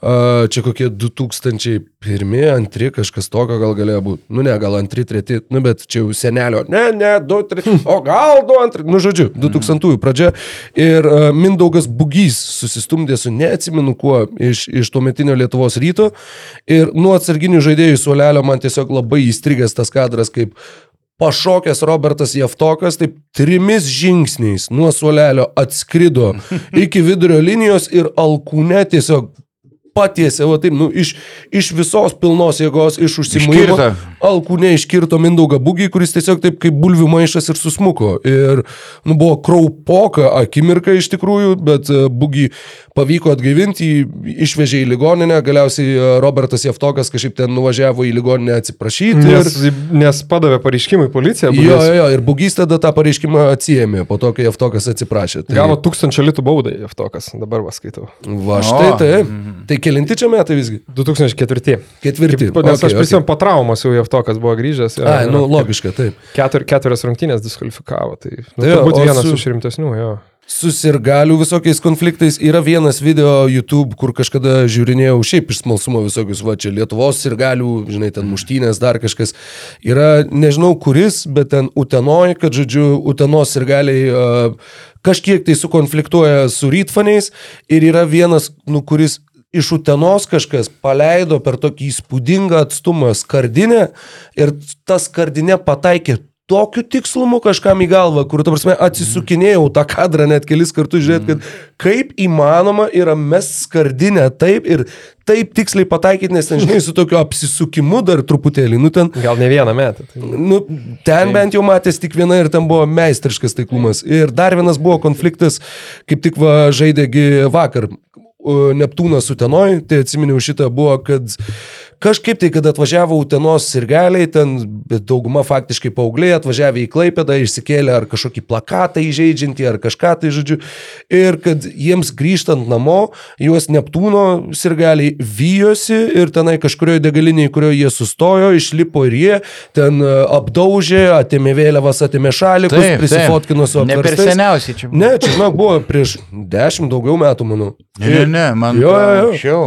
čia kokie 2001, 2, kažkas tokio gal galėjo būti, nu ne, gal 2, 3, nu bet čia jau senelio, ne, ne, 2, 3, (laughs) o gal 2, 2, nu žodžiu, 2000 pradžia. Ir Mindaugas Bugys susistumdė su neatsimenu kuo iš, iš tuometinio Lietuvos ryto. Ir nuo atsarginių žaidėjų suolelio man tiesiog labai įstrigęs tas kadras, kaip pašokęs Robertas Jeftokas, taip trimis žingsniais nuo suolelio atskrido (laughs) iki vidurio linijos ir alkūne tiesiog patiesė, va taip, nu, iš, iš visos pilnos jėgos, iš užsimūrimo. Alkūne iškirto Mindaugą Bugį, kuris tiesiog taip kaip bulvių maišas ir susmuko. Ir, nu, buvo kraupoka akimirka iš tikrųjų, bet e, Bugį pavyko atgaivinti, išvežė į ligoninę, galiausiai e, Robertas Jeftokas kažkaip ten nuvažiavo į ligoninę atsiprašyti. Ir... Nes, nes padavė pareiškimą į policiją. Jo, jo, jo, ir Bugys tada tą pareiškimą atsijėmė, po to, kai Jeftokas atsiprašė. Tai, Gavo tūkstančio litų baudą Jeftokas, dabar va skaitau. Va, štai O. tai. Tai kelinti čia metai visgi? 2004. Ketvirti. Kaip, nes Okay, aš prisimenu, po traumos jau Jeftokas buvo grįžęs. jo, Ai, ir nu, logiška, taip. Ketur, keturias rungtynės diskvalifikavo. Tai nu, Tai jo, turbūt vienas su- iš rimtesnių, jo. Susirgalių visokiais konfliktais. Yra vienas video YouTube, kur kažkada žiūrinėjau šiaip iš smalsumo visokius, va čia Lietuvos sirgalių, žinai, ten muštynės, dar kažkas. Yra, nežinau kuris, bet ten Utenoj, kad žodžiu, Utenos sirgaliai uh, kažkiek tai sukonfliktuoja su rytfaniais. Ir yra vienas, nu, kuris iš Utenos kažkas paleido per tokį įspūdingą atstumą skardinę. Ir ta skardinė pataikė tokiu tikslumu kažkam į galvą, kur, ta prasme, atsisukinėjau tą kadrą net kelis kartus žiūrėti, kad kaip įmanoma yra mes skardinę taip ir taip tiksliai pataikyti, nes ten, žinai, su tokiu apsisukimu dar truputėlį, nu ten, Gal ne vieną metą. Tai... nu, ten bent jau matęs tik viena ir ten buvo meistriškas taiklumas. Ir dar vienas buvo konfliktas, kaip tik va žaidėgi vakar. Neptūnas Utenoj, tai atsiminiau šitą buvo, kad kažkaip tai, kad atvažiavo Utenos sirgaliai, ten bet dauguma faktiškai paaugliai atvažiavę į Klaipėdą, išsikėlė ar kažkokį plakatą įžeidžiantį, ar kažką tai žodžiu. Ir kad jiems grįžtant namo, juos Neptūno sirgaliai vyjosi ir tenai kažkurioje degalinėje, kurioje jie sustojo, išlipo ir jie ten e, apdaužė, atėmė vėliavas, atėmė šalikus, prisifotkino su Ne per seniausiai čia. Ne, čia, žinok, buvo prieš dešimt daugiau metų, manau. Ne, ne, ne, man Jo, jo, jo. anksčiau.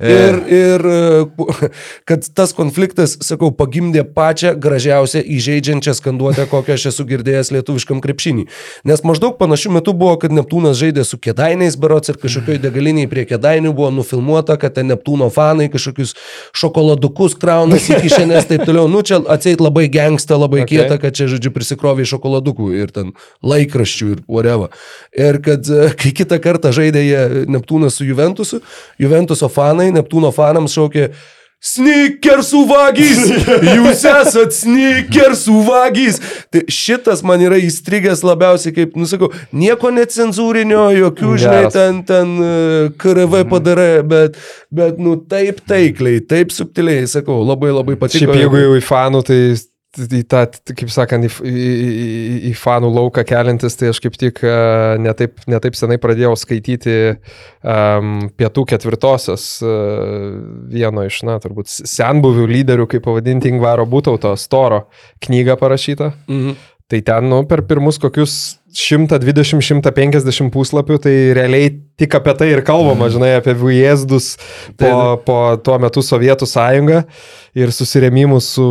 E, Ir, ir e, (laughs) kad tas konfliktas, sakau, pagimdė pačią gražiausią įžeidžiančią skanduotę, kokią aš esu girdėjęs lietuviškam krepšinį. Nes maždaug panašiu metu buvo, kad Neptūnas žaidė su kėdainiais berots ir kažkokioj degaliniai prie kėdainių buvo nufilmuota, kad ten Neptūno fanai kažkokius šokoladukus kraunasi į kišenės taip toliau. Nu, čia atseit labai gangsta, labai Okay. kieta, kad čia, žodžiu, prisikrovė šokoladukų ir ten laikraščių ir whatever. Ir kad e, kai kitą kartą žaidė Neptūnas su Juventusu, Juventuso fanai Neptūno fanams šaukė Sneakersų vagys! Jūs esat sneakersų vagys! Tai šitas man yra įstrigęs labiausiai, kaip, nusakau, nieko necenzūrinio, jokių, žinai, Geras. ten, ten e, KRV padarė, bet, bet, nu, taip taikliai, taip subtiliai, sakau, labai labai patiko. Šiaip jeigu jau į fanų, tai į tą, kaip sakant, į, į, į, į fanų lauką keliantis, tai aš kaip tik e, netaip, netaip senai pradėjau skaityti um, pietų ketvirtosios uh, vieno iš, na, turbūt senbuvių lyderių, kaip pavadinti, Ingvaro Būtauto Storo knygą parašytą. Mhm. Tai ten, nu, per pirmus kokius 120-150 puslapių, tai realiai tik apie tai ir kalbama, žinai, apie Vujėzdus po, po tuo metu Sovietų sąjungą ir susirėmimus su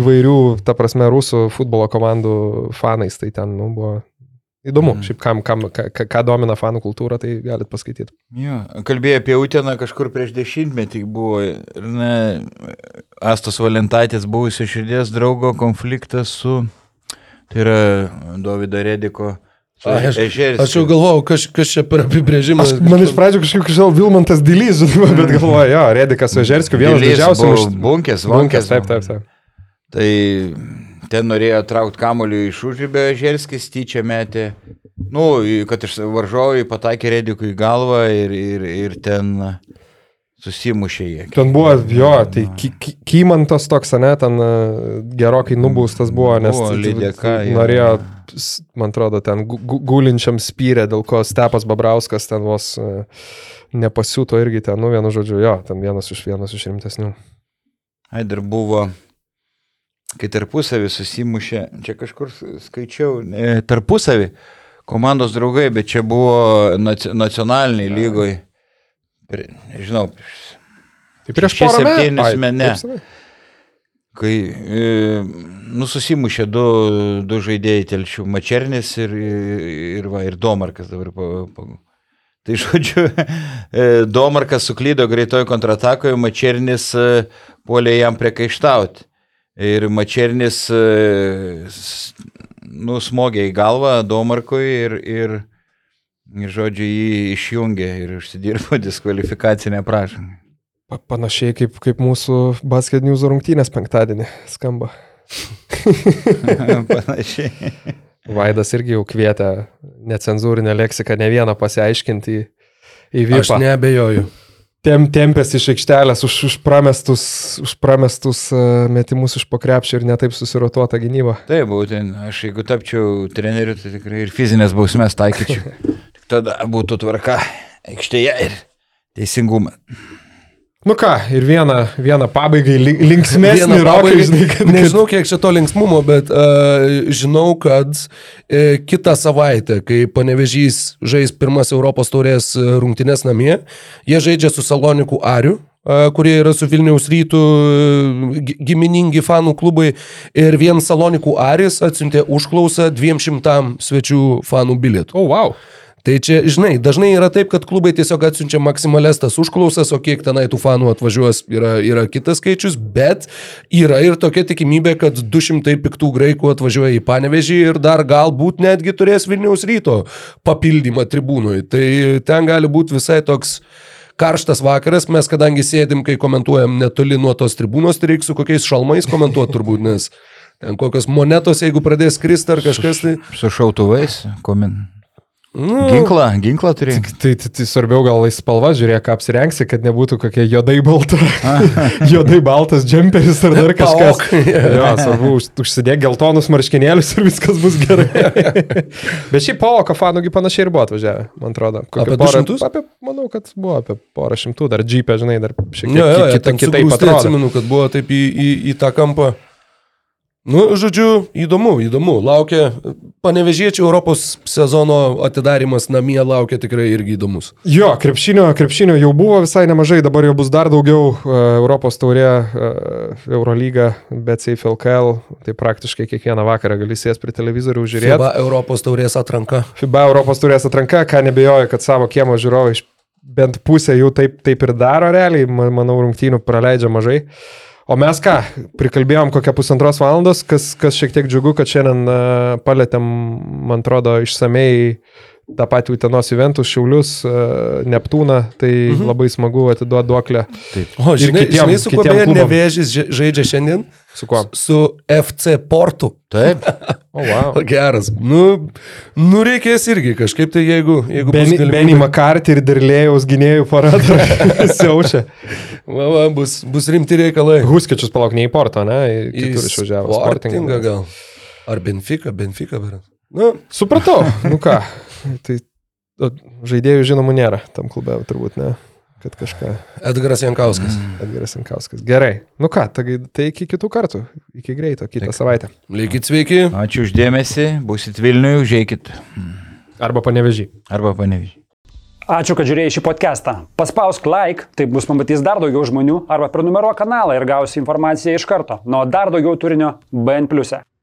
įvairių, ta prasme, rusų futbolo komandų fanais. Tai ten, nu, buvo įdomu. Šiaip kam, kam, ką, ką- domina fanų kultūra, tai galit paskaityti. Jo, kalbėjai apie Uteną kažkur prieš dešimtmetį buvo. Ne, Astos Valentaitės buvusio širdies draugo konfliktas su, tai yra Davido Rediko. Ai, aš, Ežerskiu. aš jau galvojau, kas, kas čia per apibrėžimas. Aš, man iš pradžių kažkaip kažkaip Vilmantas Dilys, bet galvoju, jo, Redikas Vežerskis, vienas Dilys didžiausių mušt- Bunkės, Bunkės, taip, taip, taip. Tai ten norėjo traukti kamolių iš užrybę, Žerskis tyčia metė, nu, kad iš varžovai pataikė Redikui į galvą ir, ir, ir ten susimušė jie. Ten buvo, jo, tai Ky- Ky- Kymantas toks, ne, ten e, gerokai nubaustas buvo, nes Buvo jo. norėjo, man atrodo, ten gu- gu- gulinčiam spyrė, dėl ko Stepas Babrauskas ten vos e, nepasiūto irgi ten, nu, vienu žodžiu, jo, ten vienas iš vienas iš rimtesnių. Ai, dar buvo kai tarpusavį susimušė, čia kažkur skaičiau, e, tarpusavį komandos draugai, bet čia buvo naci- nacionaliniai lygoj. Nežinau, Tai prieš porą metų. ne. kai e, nususimušė du, du žaidėjai telšių, Mačernis ir, ir, va, ir Domarkas dabar. Pa, pa. Tai žodžiu, e, Domarkas suklydo greitoj kontratakoje, Mačernis e, puolė jam priekaištauti. Ir Mačernis e, nusmogė į galvą Domarkui ir, ir žodžiu, jį išjungė ir užsidirbo (laughs) diskvalifikacinę prašymą. Pa- Panašiai kaip, kaip mūsų basket news rungtynės penktadienį skamba. (laughs) Panašiai. Vaidas irgi jau kvietė necenzūrinę leksiką ne vieną pasiaiškinti į, į Aš Vypą. nebejoju. Tem, tempęs iš aikštelės už, už pramestus, už pramestus uh, metimus iš pokrepšio ir netaip susirotuotą gynybą. Taip, būtent, aš jeigu tapčiau treneriu, tai tikrai ir fizinės bausmės taikyčiau. (laughs) Tada būtų tvarka aikštėje ir teisingumas. Nu ką, ir vieną, vieną pabaigai li- linksmesnį Vieną roką, žinai, kad... Nežinau, kiek čia to linksmumo, bet uh, žinau, kad uh, kitą savaitę, kai panevežys žais pirmas Europos taurės e, rungtynes namie, jie žaidžia su Salonikų Ariu, kurie yra su Vilniaus rytų gi- giminingi fanų klubai ir vien Salonikų Aris atsiuntė užklausą 200 svečių fanų bilietų. O, oh, wow. Tai čia, žinai, dažnai yra taip, kad klubai tiesiog atsiunčia maksimales tas užklausas, o kiek tenai tų fanų atvažiuos yra, yra kitas skaičius, bet yra ir tokia tikimybė, kad 200 piktų graikų atvažiuoja į Panevežį ir dar galbūt netgi turės Vilniaus ryto papildymą tribūnui. Tai ten gali būti visai toks karštas vakaras, mes kadangi sėdim, kai komentuojam netoli nuo tos tribūnos, tai reiks su kokiais šalmais komentuoti turbūt, nes ten kokios monetos, jeigu pradės kristi ar kažkas, tai... Su šautuvais, komin. Nu, Ginklą, ginklą turi. Tai, tai, tai svarbiau gal į spalvą žiūrėk, ką apsirengsi, kad nebūtų kokie juodai, balta, (laughs) juodai baltas džemperis ar dar (laughs) kažkas. (laughs) Jo, svarbu, už- užsidėk geltonus marškinėlius ir viskas bus gerai. Bet šiaip Paulo kafanugi panašiai ir buvo atvažiavę, man atrodo. Kokią Apie porą- 200? Apie, manau, kad buvo apie porą šimtų, dar džipė, žinai, dar šiek tiek Jo, jo, kitaip atrodo. atsimenu, kad buvo taip į, į, į tą kampą. Nu, žodžiu, įdomu, įdomu. Laukia, panevežėčių Europos sezono atidarimas namie laukia tikrai irgi įdomus. Jo, krepšinio, krepšinio jau buvo visai nemažai, dabar jau bus dar daugiau uh, Europos taurė, uh, Eurolyga, bet Safe LKL, tai praktiškai kiekvieną vakarą gali sės prie televizorių žiūrėti. FIBA Europos taurės atranka. FIBA Europos turės atranka, ką nebejoju, kad savo kiemo žiūrovai bent pusę jų taip, taip ir daro realiai, ma- manau, rungtynių praleidžia mažai. O mes ką, prikalbėjom kokią pusantros valandos, kas, kas šiek tiek džiugu, kad šiandien uh, palėtėm, man atrodo, išsamei tą patį Utenos Juventus, Šiaulius, uh, Neptūną, tai mhm. labai smagu atiduoti duoklę. O, Ir žinai, kitiem- žinai su kuo beje nevėžys ža- žaidžia šiandien? Su kuo? Su FC Portu. Taip. (laughs) O, wow. O, (laughs) geras. Nu, nu reikės irgi kažkaip tai, jeigu... jeigu bus Benny, galimybė- Benny McCarthy ir Dirlėjaus gynėjų parada (laughs) siaučia. Va, va, bus, bus rimti reikalai. Huskičius palauk ne į portą, ne? Į kitur išvažiavo. Sportingą gal. Ar Benfica, Benfica, beras. Nu, Supratau, (laughs) nu ką. Tai žaidėjų žinomų nėra tam klube, turbūt ne. Kad kažką. Edgaras Jankauskas. Edgaras Inkauskas. Gerai. Nu ką, tai, tai iki kitų kartų. Iki greito, kitą Tik. savaitę. Likit sveiki. Ačiū uždėmesi, busit Vilniuje, užėjkit. Arba panevežį. Arba panevižiai. Ačiū, kad žiūrėjai šį podcastą. Paspausk like, taip bus pamatys dar daugiau žmonių, arba prenumeruok kanalą ir gausi informaciją iš karto. Nuo dar daugiau turinio BN ⁇. e.